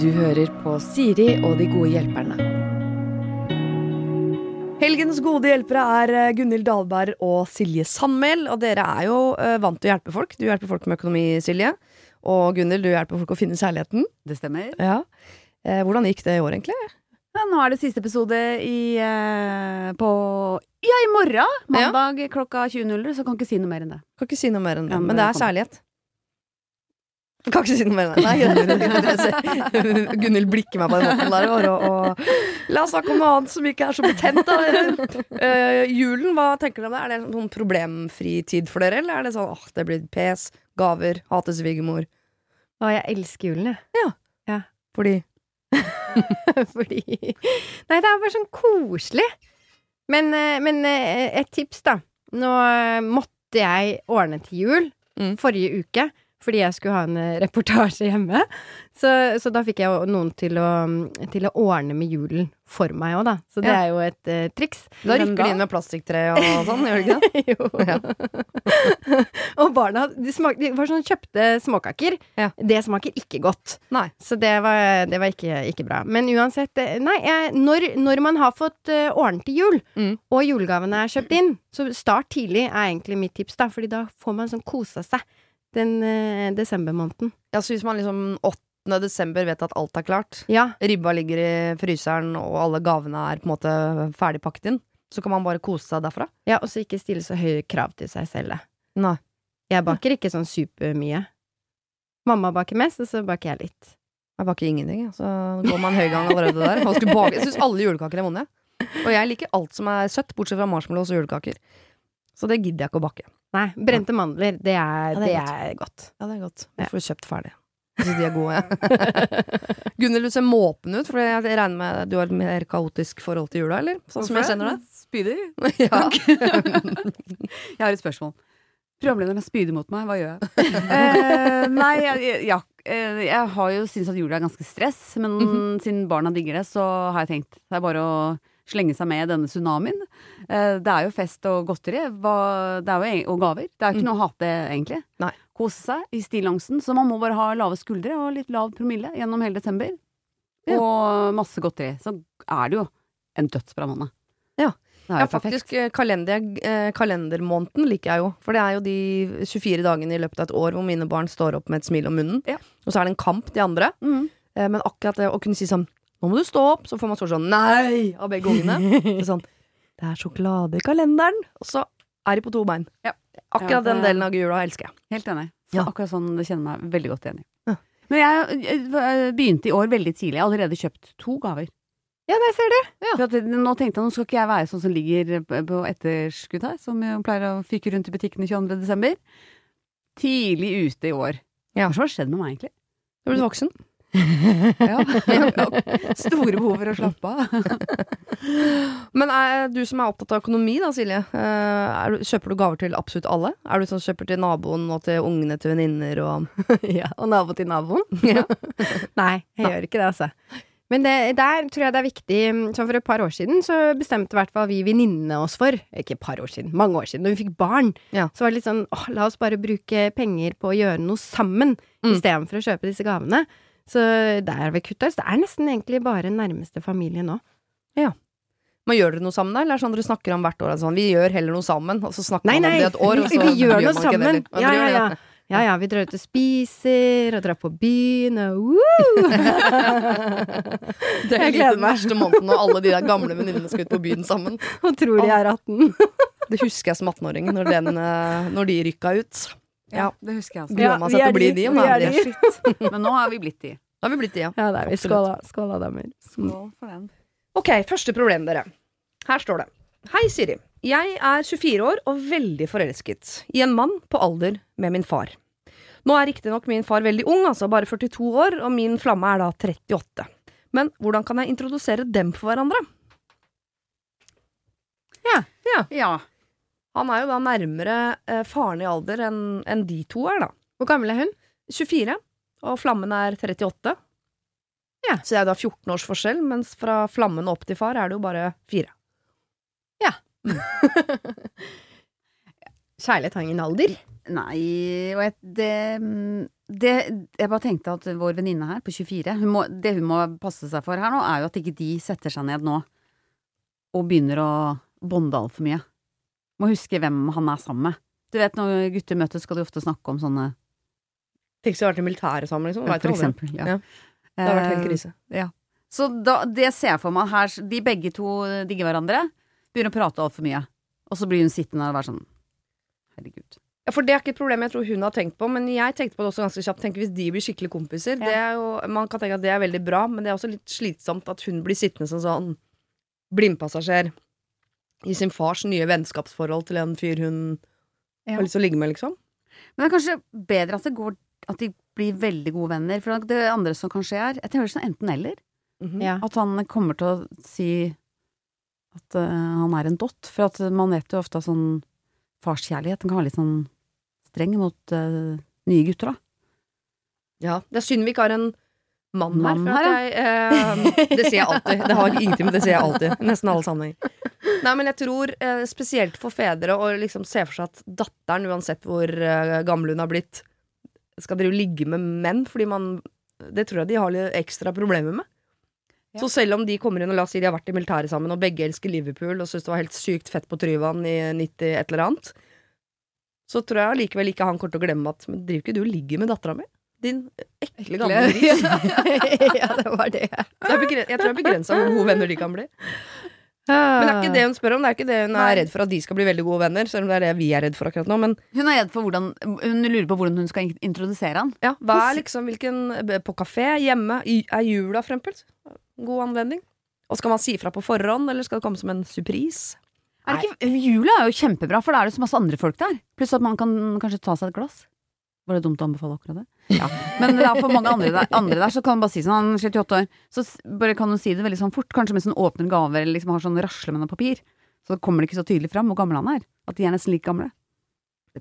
Du hører på Siri og de gode hjelperne. Helgens gode hjelpere er eh, Gunhild Dahlberg og Silje Sandmæl. Og dere er jo eh, vant til å hjelpe folk. Du hjelper folk med økonomi, Silje. Og Gunhild, du hjelper folk å finne kjærligheten. Det stemmer. Ja. Eh, hvordan gikk det i år, egentlig? Ja, nå er det siste episode i, eh, på Ja, i morgen! Mandag klokka 20.00, så kan ikke si noe mer enn det. Kan ikke si noe mer enn det. Ja, men men det er kjærlighet. Kan ikke si noe mer enn det. Gunhild blikker meg på den måten der. Og, og, la oss snakke om noe annet som ikke er så betent. Da. Eh, julen, hva tenker dere om det? Er det noen problemfri tid for dere, eller er det sånn åh, det blir pes, gaver, hate svigermor? Å, jeg elsker julen, jeg. Fordi Fordi Nei, det er bare sånn koselig. Men, eh, men eh, et tips, da. Nå måtte jeg ordne til jul Mm. forrige uke. Fordi jeg skulle ha en eh, reportasje hjemme. Så, så da fikk jeg jo noen til å, til å ordne med julen for meg òg, da. Så det Ja. er jo et uh, triks. da rykker de inn med plastikktre og sånn, gjør de ikke det? jo. Og barna de, smak, de var sånn kjøpte småkaker. Ja. Det smaker ikke godt. Nei. Så det var, det var ikke, ikke bra. Men uansett, eh, nei, jeg, når, når man har fått uh, ordnet til jul, Mm. og julegavene er kjøpt inn, så start tidlig er egentlig mitt tips, da. Fordi da får man sånn kosa seg den eh, desembermåneden. Ja, så hvis man liksom 8. desember vet at alt er klart, Ja. ribba ligger i fryseren, og alle gavene er på en måte ferdig pakket inn, så kan man bare kose seg derfra. ja, og så ikke stille så høye krav til seg selv. da. Nei. Jeg baker ikke sånn supermye. Mamma baker mest, og så baker jeg litt. Jeg baker ingenting, jeg. så går man høy gang allerede der. Bake- Jeg syns alle julekaker er vonde. Og jeg liker alt som er søtt, bortsett fra marshmallows og julekaker. Så det gidder jeg ikke å bakke. Nei, brente mandler, det er, Ja, det det er er godt. Ja, det er godt. Du får kjøpt ferdig. Så de er gode, Gunnhild, du ser måpen ut, for jeg regner med du har et mer kaotisk forhold til jula, eller? Sånn som jeg kjenner det. Spyder? Ja. Jeg har et spørsmål. Programlederen spyder mot meg, hva gjør jeg? eh, nei, jeg, ja, eh, jeg har jo syntes at jula er ganske stress, men Mhm. siden barna digger det, så har jeg tenkt det er bare å slenge seg med denne tsunamien. Eh, det er jo fest og godteri er jo, og gaver. Det er ikke Mm. noe å hate, egentlig. Nei. Kose seg i stillongsen. Så man må bare ha lave skuldre og litt lav promille gjennom hele desember. Ja. Og masse godteri. Så er det jo en dødsbra måned. Ja. Ja, faktisk. eh, Kalender, eh, kalendermåneden liker jeg jo. For det er jo de 24 dagene i løpet av et år hvor mine barn står opp med et smil om munnen. Ja. Og så er det en kamp, de andre. Mm. Men akkurat det å kunne si sånn Nå må du stå opp, så får man sånn Nei! av begge ungene. Det er sånn Det er sjokolade i kalenderen. Og så er de på to bein. Ja. Akkurat Ja, det- den delen av jula elsker jeg. Helt enig. Så Ja. Akkurat sånn det kjenner meg veldig godt igjen i. Ja. Men jeg, jeg begynte i år veldig tidlig. Jeg har allerede kjøpt to gaver. Ja, det ser du! For at, nå tenkte jeg nå skal ikke jeg være sånn som ligger på etterskudd her, som pleier å fyke rundt i butikkene 22. desember. Tidlig ute i år. Ja. Hva har skjedd med meg, egentlig? Du er blitt voksen. Ja. Store behov for å slappe av. Men er du som er opptatt av økonomi, da, Silje. eh, du, kjøper du gaver til absolutt alle? Er du sånn som kjøper til naboen og til ungene til venninner og ja, og nabo til naboen? Ja. Nei, jeg gjør ikke det, altså. Men det, der tror jeg det er viktig Sånn for et par år siden så bestemte i hvert fall vi venninnene oss for Ikke et par år siden, mange år siden, Da vi fikk barn. Ja. Så var det litt sånn åh, la oss bare bruke penger på å gjøre noe sammen, Mm. istedenfor å kjøpe disse gavene. Så der vi kutta. Så det er nesten egentlig bare nærmeste familie nå. Men gjør dere noe sammen, da? Eller er det sånn dere snakker om hvert år? Altså, vi gjør heller noe sammen, og så snakker Nei, man om nei, det et år, og så vi gjør man noe sammen. Ja, ja, gjør ja. Ja, ja, vi drar ut og spiser, og drar på byen, og woo! Det er litt den verste måneden når alle de der gamle venninnene skal ut på byen sammen. Og tror de er 18. Det husker jeg som 18-åring, når, eh, når de rykka ut. Ja, det husker jeg også. Gruer meg til å bli de, men vi er de. de. Men nå har vi blitt de. Da har vi blitt de, ja. Ja, det er vi. Skål, da. Skål da, damer. Skål for den. Ok, første problem, dere. Her står det. Hei, Siri. Jeg er 24 år og veldig forelsket i en mann på alder med min far. Nå er riktignok min far veldig ung, altså bare 42 år, og min flamme er da 38. Men hvordan kan jeg introdusere dem for hverandre? Ja, Ja. Han er jo da nærmere eh, faren i alder enn en de to er, da. Hvor gammel er hun? 24, og flammen er 38. Ja. Så det er da 14 års forskjell, mens fra flammen opp til far er det jo bare fire. Kjærlighet har ingen alder. Nei, og jeg, det, det Jeg bare tenkte at vår venninne her, på 24 hun må, Det hun må passe seg for her nå, er jo at ikke de setter seg ned nå og begynner å bonde altfor mye. Må huske hvem han er sammen med. Du vet, når gutter møtes, skal de ofte snakke om sånne Tenk så jeg har vært i militæret sammen, liksom. For eksempel. Ja. Ja. Det har vært helt krise. krise. Ja. Så da, det ser jeg for meg her. De begge to digger hverandre. Begynner å prate altfor mye. Og så blir hun sittende og være sånn Herregud. Ja, for det er ikke et problem jeg tror hun har tenkt på, men jeg tenkte på det også ganske kjapt. Tenk hvis de blir skikkelig kompiser. Det er jo, man kan tenke at det er veldig bra, men det er også litt slitsomt at hun blir sittende som sånn blindpassasjer i sin fars nye vennskapsforhold til en fyr hun Ja. har lyst til å ligge med, liksom. Men det er kanskje bedre at det går At de blir veldig gode venner. For det andre som kan skje, er Jeg tenker sånn enten-eller. Mhm. Ja. At han kommer til å si at uh, han er en dott. For at man vet jo ofte at sånn farskjærlighet den kan være litt sånn streng mot uh, nye gutter, da. Ja, det er synd vi ikke har en mann, Mann her. For her, jeg, uh, det sier jeg alltid. Det har ingenting med det sier jeg alltid. Nesten alle sammenhenger. Nei, men jeg tror eh, spesielt for fedre å liksom se for seg at datteren, uansett hvor eh, gammel hun har blitt, skal drive og ligge med menn, fordi man Det tror jeg de har litt ekstra problemer med. Ja. Så selv om de kommer inn og la oss si de har vært i militæret sammen, og begge elsker Liverpool og syns det var helt sykt fett på Tryvann i 90 et eller annet, så tror jeg allikevel ikke han kommer til å glemme at Men driver ikke du og ligger med dattera mi? Din ekle gamle gris. ja, det var det. Det jeg tror jeg er begrensa hvor gode venner de kan bli. Men det er ikke det hun spør om. Det er ikke det hun er redd for at de skal bli veldig gode venner. Selv om det er det vi er redd for akkurat nå. Men Hun er redd for hvordan Hun lurer på hvordan hun skal introdusere han. ja, hva er liksom hvilken På kafé, hjemme, er jula frempelt? God anledning. Og skal man si fra på forhånd, eller skal det komme som en surprise? Er ikke, jula er jo kjempebra, for da er det så masse andre folk der. Pluss at man kan kanskje ta seg et glass. Var det dumt å anbefale akkurat det? Ja. Men det er for mange andre der, andre der så kan man bare si sånn, han er 38 år, så bare kan hun si det veldig sånn fort, kanskje med sånn åpner gaver eller liksom har sånn rasle med noe papir. Så kommer det ikke så tydelig fram hvor gammel han er. At de er nesten like gamle.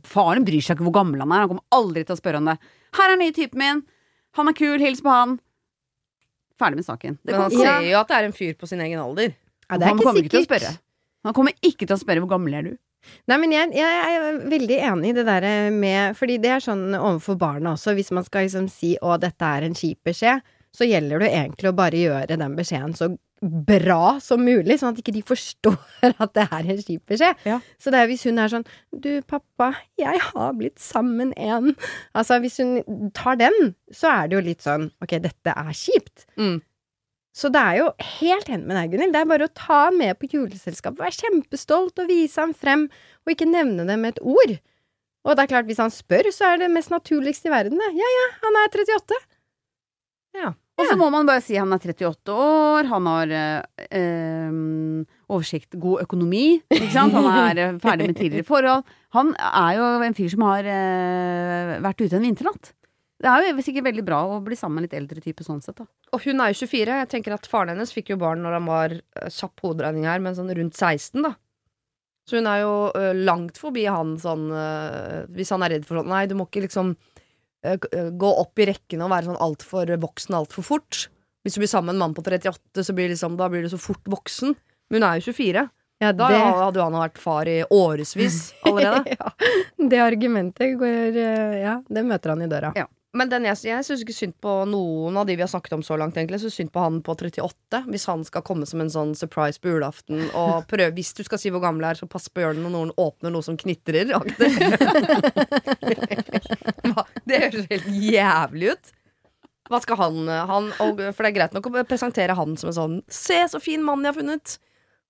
Faren bryr seg ikke hvor gammel han er, han kommer aldri til å spørre om det. Her er nye typen min, han er kul, hils på han. Ferdig med saken. Det Men han ser jo at det er en fyr på sin egen alder. Ja, det er han ikke kommer ikke til å spørre. Han kommer ikke til å spørre hvor gammel er du. Nei, men jeg, jeg er veldig enig i det der med Fordi det er sånn overfor barna også. Hvis man skal liksom si 'å, dette er en kjip beskjed', så gjelder det egentlig å bare gjøre den beskjeden så bra som mulig, sånn at ikke de forstår at det er en kjip beskjed. Ja. Så det er hvis hun er sånn 'du, pappa, jeg har blitt sammen en' Altså, hvis hun tar den, så er det jo litt sånn 'ok, dette er kjipt'. Mm. Så det er jo helt enig med deg, Gunhild. Det er bare å ta han med på juleselskapet, Være kjempestolt og vise han frem, og ikke nevne det med et ord. Og det er klart, hvis han spør, så er det mest naturligste i verden, det. Ja ja, han er 38. Og så må man bare si han er 38 år, han har eh, oversikt, god økonomi, ikke sant? Han er eh, ferdig med tidligere forhold. Han er jo en fyr som har øh, vært ute en vinternatt. Det er jo sikkert veldig bra å bli sammen med litt eldre type sånn sett, da. Og hun er jo 24. Jeg tenker at Faren hennes fikk jo barn når han var eh, kjapp hoderegning her, men sånn rundt 16, da. Så hun er jo eh, langt forbi han sånn eh, Hvis han er redd for sånn Nei, du må ikke liksom gå opp i rekkene og være sånn altfor voksen altfor fort. Hvis du blir sammen med en mann på 38, så blir liksom, da blir du så fort voksen. Men hun er jo 24. Ja, Da hadde jo han vært far i årevis allerede. ja, det argumentet går Ja, det møter han i døra. Ja. Men den jeg, jeg syns ikke synd på noen av de vi har snakket om så langt. egentlig Så synd på han på 38, hvis han skal komme som en sånn surprise på julaften. Og prøv, hvis du skal si hvor gammel jeg er, så pass på hjørnet når noen åpner noe som knitrer. Det høres helt jævlig ut. Hva skal han, han og, For det er greit nok å presentere han som en sånn 'se, så fin mann jeg har funnet'.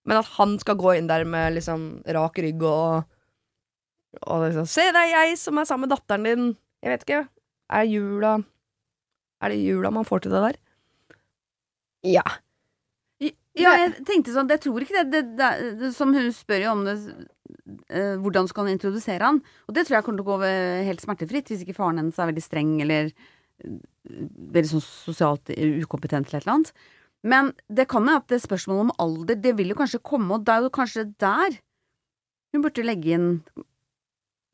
Men at han skal gå inn der med liksom rak rygg og, og liksom 'se, det er jeg som er sammen med datteren din'. Jeg vet ikke. Er jula Er det jula man får til det der? Ja. Ja, jeg tenkte sånn, jeg tror ikke det, det, det, det Som hun spør jo om det eh, Hvordan skal han introdusere han? Og det tror jeg kommer til å gå ved- helt smertefritt Hvis ikke faren hennes er veldig streng Eller eh, veldig sånn sosialt ukompetent Eller et eller annet Men det kan jo at det spørsmålet om alder Det vil jo kanskje komme Og det er jo kanskje der Hun burde legge inn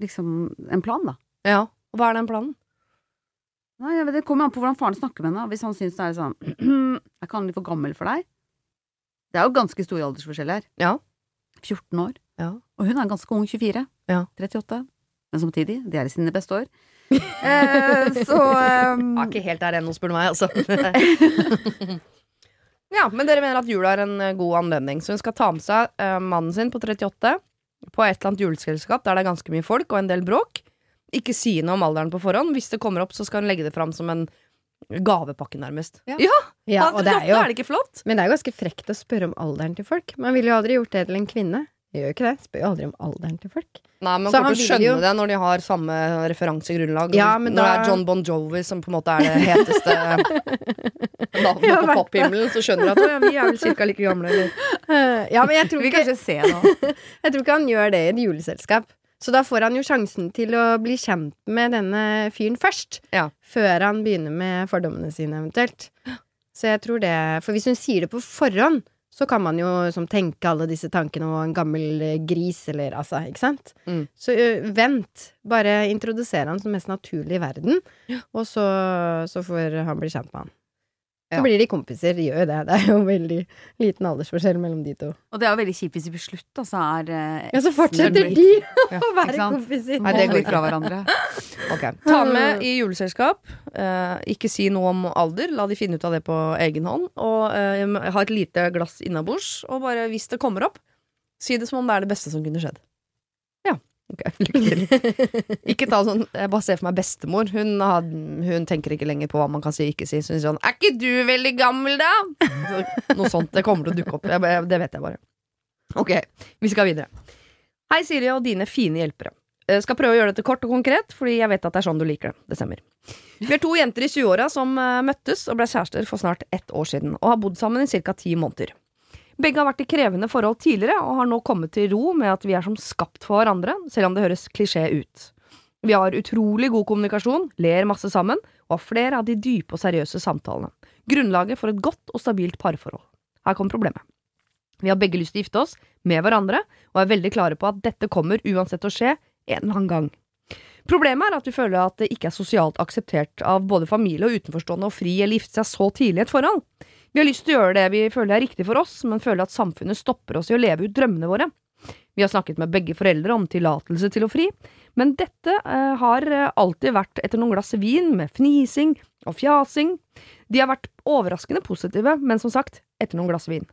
Liksom en plan da Ja. Og hva er den planen? Nei, jeg vet, Det kommer an på hvordan faren snakker med henne Hvis han synes det er sånn ikke han litt for gammel for deg? Det er jo ganske stor aldersforskjell her Ja. 14 år Ja. Og hun er ganske ung, 24. Ja. 38. Men samtidig, de er i sine beste år. eh, så um, Jeg er ikke helt der ennå, spør du meg, altså. ja, men dere mener at jula er en eh, god anledning, så hun skal ta med seg uh, mannen sin på 38 på et eller annet juleselskap der det er ganske mye folk og en del bråk. Ikke si noe om alderen på forhånd. Hvis det kommer opp, så skal hun legge det fram som en gavepakke, nærmest. Ja. ja Ja, og det er jo er det ikke flott? Men det er jo ganske frekt å spørre om alderen til folk. Man ville jo aldri gjort det til en kvinne. Jeg gjør jo ikke det. Spør jo aldri om alderen til folk. Nei, man Så kommer til å skjønne jo- det når de har samme referansegrunnlag. Ja, men når det er John Bon Jovi som på en måte er det heteste navnet på pophimmelen, så skjønner du at ja, vi er vel cirka like gamle. Eller. Ja, men jeg tror, vi ikke, kanskje se nå. jeg tror ikke han gjør det i et juleselskap. Så da får han jo sjansen til å bli kjent med denne fyren først. Ja. Før han begynner med fordommene sine, eventuelt. Så jeg tror det For hvis hun sier det på forhånd, så kan man jo som tenke alle disse tankene og en gammel eh, gris, eller altså, ikke sant? Mm. Så ø, vent. Bare introdusere han som mest naturlig i verden, og så, så får han bli kjent med han. Så Ja. blir de kompiser, de gjør jo det. Det er jo veldig liten aldersforskjell mellom de to. Og det er jo veldig kjipt hvis de blir slutt, altså er eh, Ja, så fortsetter de Ja, å være kompiser. Nei, det går ikke. fra hverandre. Ok, Ta med i juleselskap. Eh, ikke si noe om alder. La de finne ut av det på egen hånd. Og eh, ha et lite glass innabords. Og bare hvis det kommer opp, si det som om det er det beste som kunne skjedd. Ja. Ok, lykke til. ikke ta sånn Jeg bare ser for meg bestemor. Hun, har, hun tenker ikke lenger på hva man kan si og ikke si. Så hun sier sånn Er ikke du veldig gammel, da? Noe sånt. Det kommer til å dukke opp. Jeg, det vet jeg bare. Ok, vi skal videre. Hei, Siri og dine fine hjelpere. Jeg skal prøve å gjøre dette kort og konkret, fordi jeg vet at det er sånn du liker det. Det stemmer. Vi er to jenter i 20-åra som eh, møttes og ble kjærester for snart ett år siden, og har bodd sammen i ca. ti måneder. Begge har vært i krevende forhold tidligere, og har nå kommet til ro med at vi er som skapt for hverandre, selv om det høres klisjé ut. Vi har utrolig god kommunikasjon, ler masse sammen, og har flere av de dype og seriøse samtalene. Grunnlaget for et godt og stabilt parforhold. Her kommer problemet. Vi har begge lyst til å gifte oss med hverandre, og er veldig klare på at dette kommer uansett å skje en eller annen gang. Problemet er at vi føler at det ikke er sosialt akseptert av både familie og utenforstående å fri eller gifte seg så tidlig i et forhold. Vi har lyst til å gjøre det vi føler er riktig for oss, men føler at samfunnet stopper oss i å leve ut drømmene våre. Vi har snakket med begge foreldre om tillatelse til å fri, men dette eh, har eh, alltid vært etter noen glass vin med fnising og fjasing. De har vært overraskende positive, men som sagt, etter noen glass vin.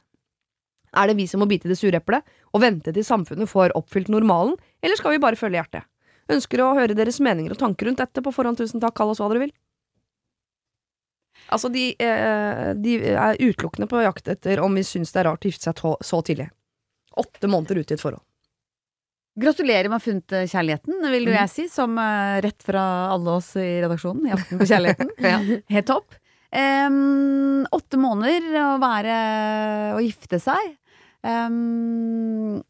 Er det vi som må bite i det sure eplet og vente til samfunnet får oppfylt normalen, eller skal vi bare følge hjertet? Ønsker å høre deres meninger og tanker rundt dette på forhånd. Tusen takk, kall oss hva dere vil. Altså, de, eh, de er utelukkende på jakt etter om vi syns det er rart å gifte seg så tidlig. Åtte måneder ute i et forhold. Gratulerer med å ha funnet eh, kjærligheten, vil jo jeg si, som eh, rett fra alle oss i redaksjonen i Aften på kjærligheten. Helt topp. Um, åtte måneder å være å gifte seg. Um,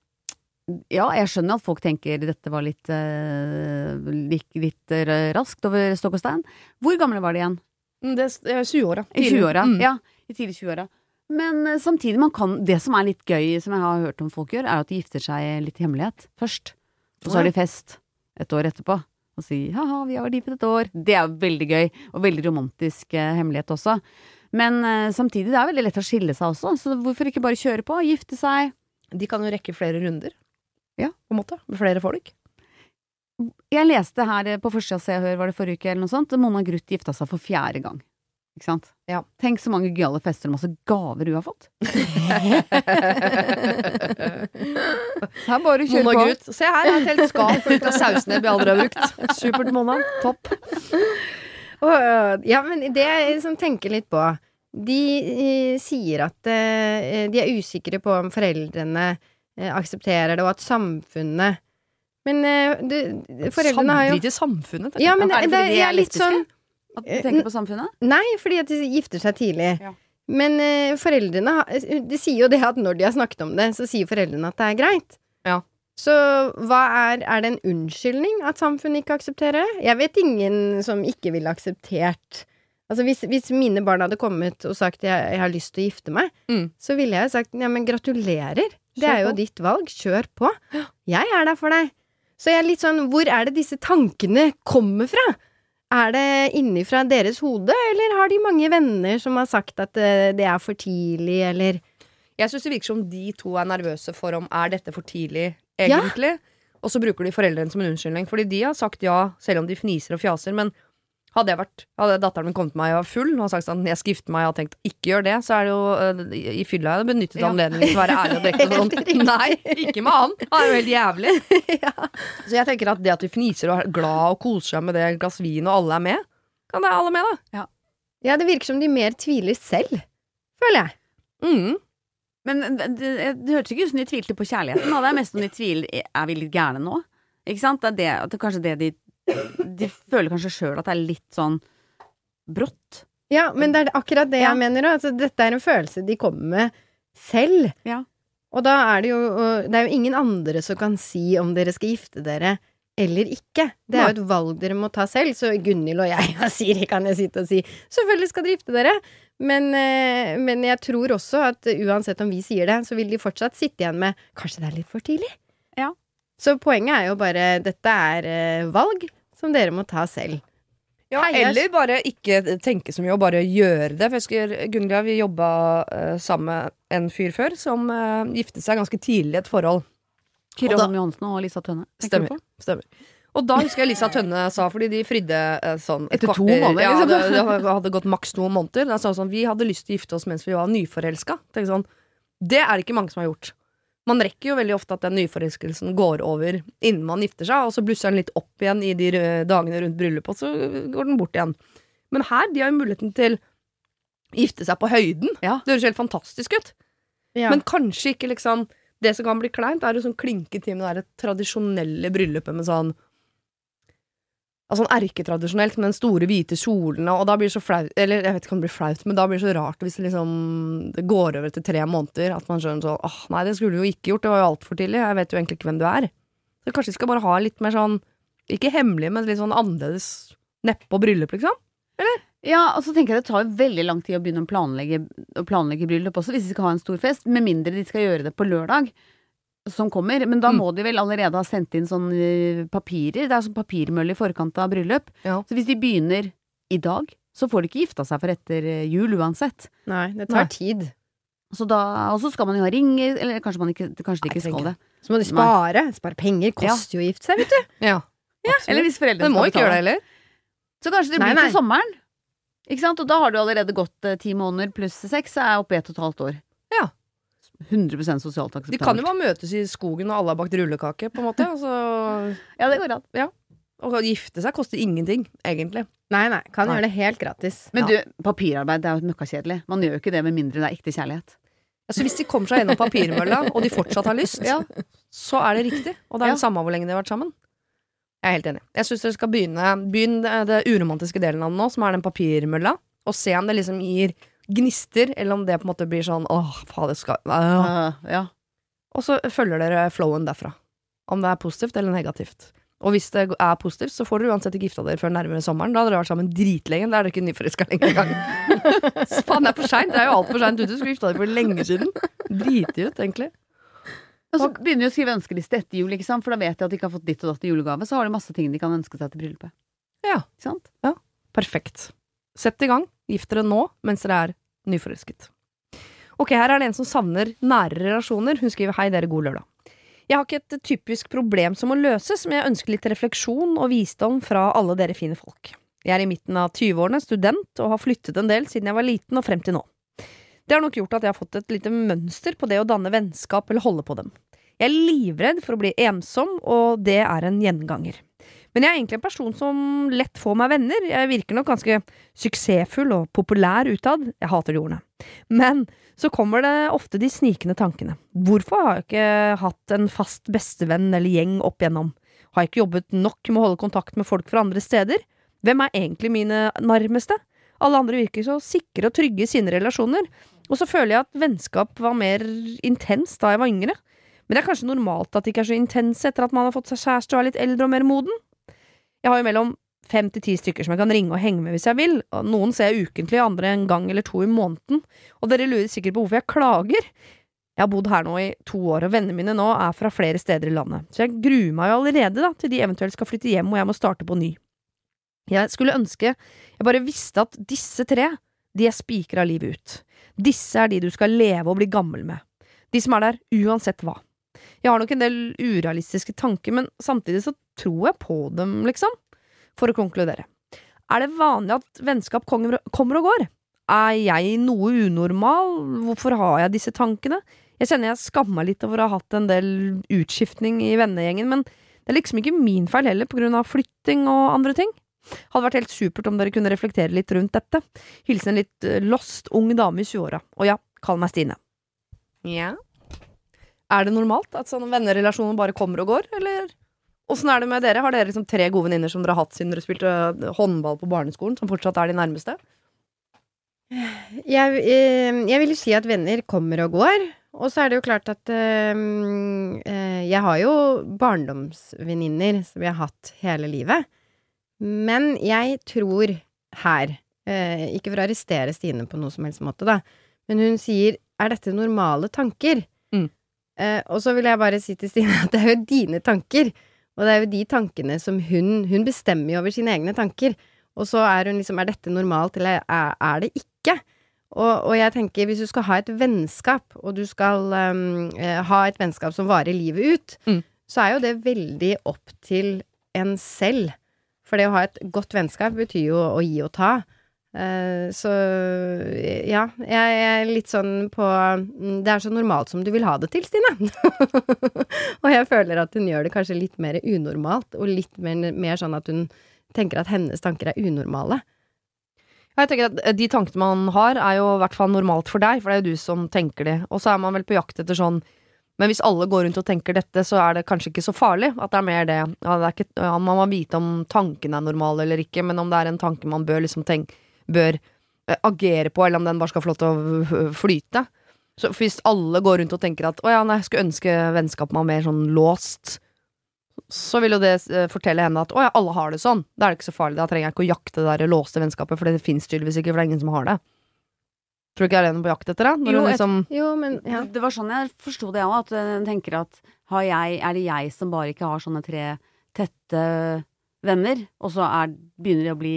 ja, jeg skjønner at folk tenker dette var litt, uh, litt, litt raskt over stokk og stein. Hvor gamle var de igjen? Mm, Det er 20-åra. I 20-åra. Mm. Ja, i tidlig 20-åra. Men eh, samtidig, man kan, det som er litt gøy, som jeg har hørt om folk gjør, er at de gifter seg litt i hemmelighet først. Og så har de fest et år etterpå. Og sier ha-ha, vi har vært gift et år. Det er veldig gøy, og veldig romantisk eh, hemmelighet også. Men eh, samtidig, det er veldig lett å skille seg også, så hvorfor ikke bare kjøre på? Gifte seg. De kan jo rekke flere runder. Ja. På en måte. Med flere folk. Jeg leste her eh, på forsida Se og Hør, var det forrige uke eller noe sånt, Mona Gruth gifta seg for fjerde gang. Ikke sant? Ja. Tenk så mange gøyale fester og masse gaver du har fått. Så her bare kjør på. Gruth. Se her, jeg har et helt skap fullt av sausnebb jeg aldri har brukt. Supert, Mona. Topp. Og, øh, ja, men det jeg liksom tenker litt på De eh, sier at eh, de er usikre på om foreldrene aksepterer det, og at samfunnet Men eh, foreldrene har jo Samtidig samfunnet. Ja, men Er det det, de er er litt lesbiske? sånn At de tenker på samfunnet? Nei, fordi at de gifter seg tidlig. Ja. Men eh, foreldrene De sier jo det at når de har snakket om det, så sier foreldrene at det er greit. Ja. Så hva er Er det en unnskyldning at samfunnet ikke aksepterer det? Jeg vet ingen som ikke ville akseptert Altså hvis, hvis mine barn hadde kommet og sagt jeg, jeg har lyst til å gifte meg, Mm. så ville jeg sagt ja, men gratulerer. Det er jo på. ditt valg. Kjør på. Jeg er der for deg. Så jeg er litt sånn Hvor er det disse tankene kommer fra? Er det innifra deres hode, eller har de mange venner som har sagt at eh, det er for tidlig, eller Jeg syns det virker som de to er nervøse for om er dette for tidlig, Ja. egentlig. og så bruker de foreldrene som en unnskyldning. Fordi de har sagt ja, selv om de fniser og fjaser. Men hadde, jeg vært, hadde datteren min kommet til meg og var full og sagt sånn, jeg skal gifte meg og har tenkt ikke gjør det, så er det jo øh, i fylla jeg hadde benyttet Ja. anledningen til å være ærlig og direkte sånn. Nei, ikke med han. Han er jo helt jævlig. Så jeg tenker at det at vi fniser og er glad og koser seg med det glass vin, og alle er med, kan det alle med, da. Ja, det virker som de mer tviler selv, føler jeg. Mm. Men det, det, det hørtes ikke ut som de tvilte på kjærligheten. Da. Det er mest om de tviler Er vi litt gærne nå? Ikke sant? Det er, det, det er kanskje det de De føler kanskje sjøl at det er litt sånn brått. Ja, men det er akkurat det Ja. jeg mener. Altså, dette er en følelse de kommer med selv. Ja. Og da er det jo Det er jo ingen andre som kan si om dere skal gifte dere eller ikke. Det er jo et valg dere må ta selv. Så Gunhild og jeg og Siri kan jeg sitte og si selvfølgelig skal dere gifte dere. Men, eh, men jeg tror også at uansett om vi sier det, så vil de fortsatt sitte igjen med kanskje det er litt for tidlig. Ja. Så poenget er jo bare dette er eh, valg som dere må ta selv. Ja, Heier. eller bare ikke tenke så mye og bare gjøre det. For jeg husker jeg, vi jobba uh, sammen med en fyr før som uh, giftet seg ganske tidlig i et forhold. Kyrre Holm Johansen og Lisa Tønne. Stemmer. Stemmer. Og da husker jeg Lisa Tønne sa, fordi de fridde uh, sånn et Etter to måneder, Ja, liksom. det, det hadde gått maks to måneder. Da sa hun sånn, vi hadde lyst til å gifte oss mens vi var nyforelska. Sånn, det er det ikke mange som har gjort. Man rekker jo veldig ofte at den nyforelskelsen går over innen man gifter seg, og så blusser den litt opp igjen i de dagene rundt bryllupet, og så går den bort igjen. Men her, de har jo muligheten til å gifte seg på høyden. Ja. Det høres helt fantastisk ut. Ja. Men kanskje ikke liksom Det som kan bli kleint, er å sånn klinke til med det tradisjonelle bryllupet med sånn Altså erketradisjonelt med den store hvite kjolen, og da blir det så flaut Eller jeg vet ikke om det blir flaut, men da blir det så rart hvis det liksom Det går over etter tre måneder, at man skjønner sånn åh, nei, det skulle du jo ikke gjort, det var jo altfor tidlig, jeg vet jo egentlig ikke hvem du er. Så kanskje vi skal bare ha litt mer sånn Ikke hemmelig, men litt sånn annerledes nedpå bryllup, liksom. Eller? Ja, og så tenker jeg det tar jo veldig lang tid å begynne å planlegge, planlegge bryllup også, hvis de skal ha en stor fest. Med mindre de skal gjøre det på lørdag, som kommer. Men da Mm. må de vel allerede ha sendt inn sånn eh, papirer. Det er sånn papirmølle i forkant av bryllup. Ja. Så hvis de begynner i dag, så får de ikke gifta seg for etter eh, jul uansett. Nei, det tar Nei. tid. Så da, og så skal man jo ha ringer, eller kanskje, man ikke, kanskje de ikke skal det. Så må de spare. Spare penger. Koster jo å gifte seg, vet du. Ja. Eller hvis foreldrene skal betale. det heller. Så kanskje det Nei, blir nei. til sommeren. Ikke sant? Og da har du allerede gått eh, ti måneder pluss seks, så er jeg oppe i ett og et halvt år. Ja. 100% sosialt De kan jo bare møtes i skogen, og alle har bakt rullekake, på en måte. Altså, Ja, det går an. og å gifte seg koster ingenting, egentlig. Nei, nei. Kan Nei. gjøre det helt gratis. Men Ja. du, papirarbeid det er jo møkkakjedelig. Man gjør jo ikke det med mindre det er ekte kjærlighet. Altså Hvis de kommer seg gjennom papirmølla, og de fortsatt har lyst, Ja. så er det riktig. Og det er Ja. det samme hvor lenge de har vært sammen. Jeg er helt enig. Jeg syns dere skal begynne begynne det, det uromantiske delen av det nå, som er den papirmølla, og se om det liksom gir gnister, eller om det på en måte blir sånn åh, faen, det skal øh. ja. Og så følger dere flowen derfra. Om det er positivt eller negativt. Og hvis det er positivt, så får dere uansett ikke gifta dere før nærmere sommeren. Da hadde dere vært sammen dritlenge. Da er dere ikke nyforelska lenger engang. Faen, det er for seint. Det er jo altfor seint ute. Du skulle gifta deg for lenge siden. Driti ut, egentlig. Og så begynner de å skrive ønskeliste etter jul, for da vet de at de ikke har fått ditt og datt i julegave. Så har de masse ting de kan ønske seg til bryllupet. Ja. Ikke sant? Perfekt. Sett i gang. Gift dere nå mens dere er nyforelsket. Ok, her er det en som savner nære relasjoner. Hun skriver hei, dere, god lørdag. Jeg har ikke et typisk problem som må løses, men jeg ønsker litt refleksjon og visdom fra alle dere fine folk. Jeg er i midten av 20-årene, student, og har flyttet en del siden jeg var liten og frem til nå. Det har nok gjort at jeg har fått et lite mønster på det å danne vennskap eller holde på dem. Jeg er livredd for å bli ensom, og det er en gjenganger. Men jeg er egentlig en person som lett får meg venner. Jeg virker nok ganske suksessfull og populær utad. Jeg hater de ordene. Men så kommer det ofte de snikende tankene. Hvorfor har jeg ikke hatt en fast bestevenn eller gjeng opp igjennom? Har jeg ikke jobbet nok med å holde kontakt med folk fra andre steder? Hvem er egentlig mine nærmeste? Alle andre virker så sikre og trygge i sine relasjoner. Og så føler jeg at vennskap var mer intenst da jeg var yngre. Men det er kanskje normalt at det ikke er så intense etter at man har fått seg kjæreste og er litt eldre og mer moden? Jeg har jo mellom fem til ti stykker som jeg kan ringe og henge med hvis jeg vil. og Noen ser jeg ukentlig, andre en gang eller to i måneden. Og dere lurer sikkert på hvorfor jeg klager. Jeg har bodd her nå i to år, og vennene mine nå er fra flere steder i landet. Så jeg gruer meg jo allerede da, til de eventuelt skal flytte hjem og jeg må starte på ny. Jeg skulle ønske jeg bare visste at disse tre, de er spikra livet ut. Disse er de du skal leve og bli gammel med. De som er der uansett hva. Jeg har nok en del urealistiske tanker, men samtidig så tror jeg på dem, liksom. For å konkludere. Er det vanlig at vennskap kommer og går? Er jeg noe unormal? Hvorfor har jeg disse tankene? Jeg kjenner jeg skammer meg litt over å ha hatt en del utskiftning i vennegjengen, men det er liksom ikke min feil heller, på grunn av flytting og andre ting. Hadde vært helt supert om dere kunne reflektere litt rundt dette. Hilsen en litt eh, lost ung dame i 20-åra. Og ja, kall meg Stine. Ja. Er det normalt at sånne vennerelasjoner bare kommer og går, eller åssen er det med dere? Har dere liksom tre gode venninner som dere har hatt siden dere spilte øh, håndball på barneskolen, som fortsatt er de nærmeste? Jeg, eh, jeg vil jo si at venner kommer og går. Og så er det jo klart at eh, eh, jeg har jo barndomsvenninner som jeg har hatt hele livet. Men jeg tror her, øh, ikke for å arrestere Stine på noe som helst måte, da, men hun sier 'er dette normale tanker'? Mm. Eh, og så vil jeg bare si til Stine at det er jo dine tanker. Og det er jo de tankene som hun Hun bestemmer jo over sine egne tanker. Og så er hun liksom Er dette normalt, eller er, er det ikke? Og, og jeg tenker, hvis du skal ha et vennskap, og du skal um, ha et vennskap som varer livet ut, Mm. så er jo det veldig opp til en selv. For det å ha et godt vennskap betyr jo å gi og ta. Eh, så ja, jeg, er litt sånn på mm, Det er så normalt som du vil ha det til, Stine. og jeg føler at hun gjør det kanskje litt mer unormalt, og litt mer, mer sånn at hun tenker at hennes tanker er unormale. Jeg tenker at eh, De tankene man har, er jo i hvert fall normalt for deg, for det er jo du som tenker de. Og så er man vel på jakt etter sånn Men hvis alle går rundt og tenker dette, så er det kanskje ikke så farlig. At det er mer det. Ja, det er ikke, ja, man må vite om tanken er normal eller ikke, men om det er en tanke man bør liksom tenke Bør eh, agere på, eller om den bare skal få lov til å flyte. Så hvis alle går rundt og tenker at å ja, nei, jeg skulle ønske vennskapet var mer sånn låst, så vil jo det eh, fortelle henne at å ja, alle har det sånn. Da er det ikke så farlig. Da trenger jeg ikke å jakte det der låste vennskapet, for det fins tydeligvis ikke, for det er ingen som har det. Tror du ikke det er på jakt etter det? Når Jo, hun liksom Jo, men ja. Det var sånn jeg forsto det òg, at hun tenker at har jeg, er det jeg som bare ikke har sånne tre tette venner, og så er, begynner det å bli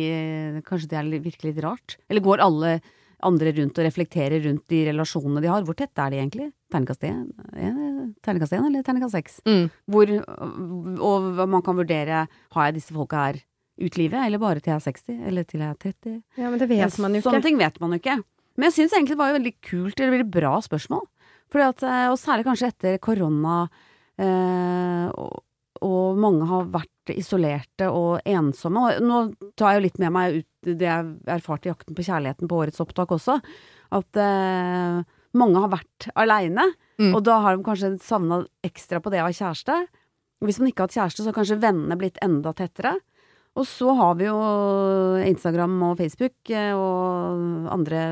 Kanskje det er virkelig litt rart? Eller går alle andre rundt og reflekterer rundt de relasjonene de har? Hvor tette er de egentlig? Terningkast én terningkast én eller terningkast 6? mm, Hvor, og man kan vurdere Har jeg disse folka her ut livet, eller bare til jeg er 60, eller til jeg er 30? ja, men det vet man jo ikke. Sånne ting vet man jo ikke. Men jeg syns egentlig det var jo veldig kult, eller veldig bra spørsmål. At, eh, og særlig kanskje etter korona, eh, og, og mange har vært isolerte og ensomme. Og nå tar jeg jo litt med meg ut det jeg erfarte i Jakten på kjærligheten på årets opptak også, at eh, mange har vært aleine. Mm. Og da har de kanskje savna ekstra på det å ha kjæreste. Hvis man ikke har hatt kjæreste, så har kanskje vennene blitt enda tettere. Og så har vi jo Instagram og Facebook eh, og andre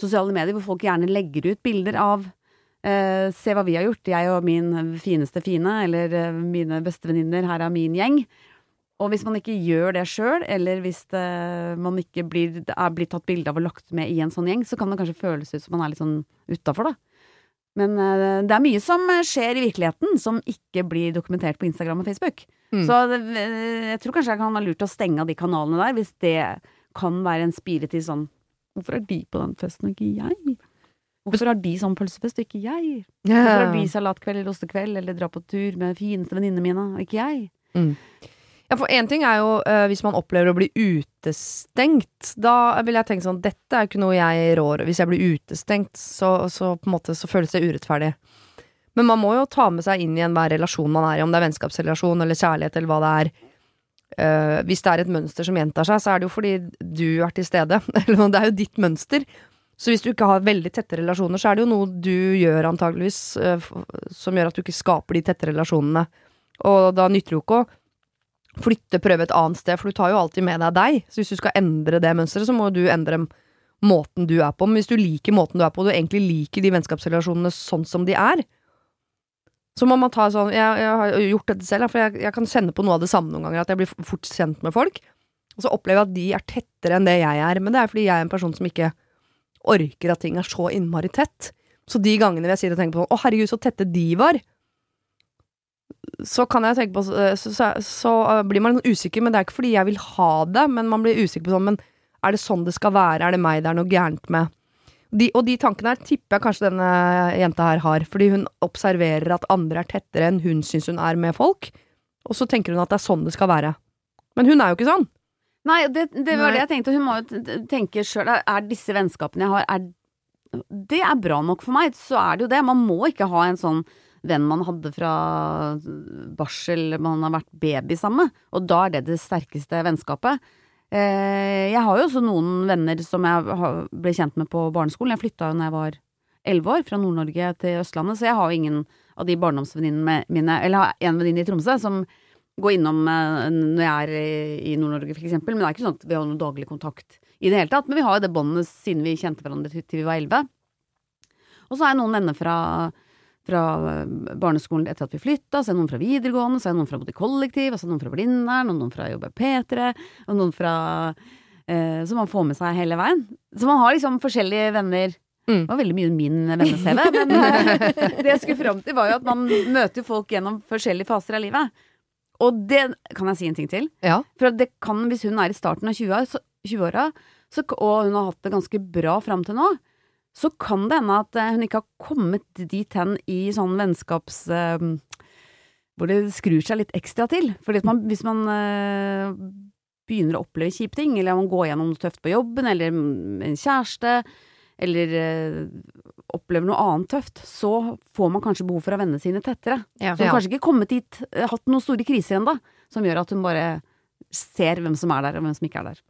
sosiale medier hvor folk gjerne legger ut bilder av eh, Se hva vi har gjort, jeg og min fineste fine, eller eh, mine bestevenninner, her er min gjeng. Og hvis man ikke gjør det sjøl, eller hvis det, man ikke blir, er blitt tatt bilde av og lagt med i en sånn gjeng, så kan det kanskje føles ut som man er litt sånn utafor, da. Men eh, det er mye som skjer i virkeligheten som ikke blir dokumentert på Instagram og Facebook. Mm. Så det, jeg tror kanskje jeg kan være lurt å stenge av de kanalene der, hvis det kan være en spire til sånn Hvorfor er de på den festen og ikke jeg? Hvorfor har de sånn pølsefest og ikke jeg? Hvorfor har de salatkveld eller ostekveld eller dra på tur med fineste venninnene mine og ikke jeg? Ja, for én ting er jo uh, hvis man opplever å bli utestengt. Da vil jeg tenke sånn Dette er ikke noe jeg rår Hvis jeg blir utestengt, så, så på en måte så føles det urettferdig. Men man må jo ta med seg inn i enhver relasjon man er i, om det er vennskapsrelasjon eller kjærlighet eller hva det er. Uh, hvis det er et mønster som gjentar seg, så er det jo fordi du er til stede. Eller det er jo ditt mønster. Så hvis du ikke har veldig tette relasjoner, så er det jo noe du gjør antageligvis eh, som gjør at du ikke skaper de tette relasjonene. Og da nytter det jo ikke å flytte, prøve et annet sted, for du tar jo alltid med deg deg. Så hvis du skal endre det mønsteret, så må du endre måten du er på. Men hvis du liker måten du er på, og du egentlig liker de vennskapsrelasjonene sånn som de er, så må man ta sånn Jeg, jeg har gjort dette selv, for jeg, jeg kan kjenne på noe av det samme noen ganger, at jeg blir fort kjent med folk. Og så opplever jeg at de er tettere enn det jeg er. Men det er fordi jeg er en person som ikke orker at ting er så innmari tett. Så de gangene jeg sier og tenker på Å, herregud, så tette de var så kan jeg tenke på så, så, så uh, blir man usikker, men det er ikke fordi jeg vil ha det, men man blir usikker på sånn Men er det sånn det skal være? Er det meg det er noe gærent med? De, og de tankene her tipper jeg kanskje denne jenta her har, fordi hun observerer at andre er tettere enn hun syns hun er med folk, og så tenker hun at det er sånn det skal være. Men hun er jo ikke sånn. Nei, det, det var Nei. det jeg tenkte. Hun må jo tenke sjøl. Er disse vennskapene jeg har, er Det er bra nok for meg, så er det jo det. Man må ikke ha en sånn venn man hadde fra barsel, man har vært baby sammen med. Og da er det det sterkeste vennskapet. Eh, jeg har jo også noen venner som jeg ble kjent med på barneskolen. Jeg flytta jo når jeg var elleve år, fra Nord-Norge til Østlandet, så jeg har jo ingen av de barndomsvenninnene mine Eller har en venninne i Tromsø som går innom eh, når jeg er i- Nord-Norge, eksempel. Men det er ikke sånn at vi har noen daglig kontakt i det hele tatt. Men vi har jo det båndet siden vi kjente hverandre til, vi var elleve. Og så har jeg noen venner fra, fra eh, barneskolen etter at vi flytta, så er det noen fra videregående, så er det noen fra både kollektiv, så er det noen fra Blindern, og noen fra Jobb i P3, og noen fra eh, Som man får med seg hele veien. Så man har liksom forskjellige venner. Mm. Det var veldig mye min venne-CV, men eh, det jeg skulle fram til, var jo at man møter folk gjennom forskjellige faser av livet. Og det kan jeg si en ting til. Ja. For det kan, hvis hun er i starten av 20-åra, 20-åra, og hun har hatt det ganske bra fram til nå, så kan det hende at eh, hun ikke har kommet dit hen i sånn vennskaps... Uh, hvor det skrur seg litt ekstra til. For hvis man uh, begynner å oppleve kjipe ting, eller man går gjennom noe tøft på jobben, eller en kjæreste, eller eh, opplever noe annet tøft, så får man kanskje behov for å vende sine tettere. Ja. Så hun har kanskje ikke kommet dit, eh, hatt noen store kriser ennå, som gjør at hun bare ser hvem som er der, og hvem som ikke er der.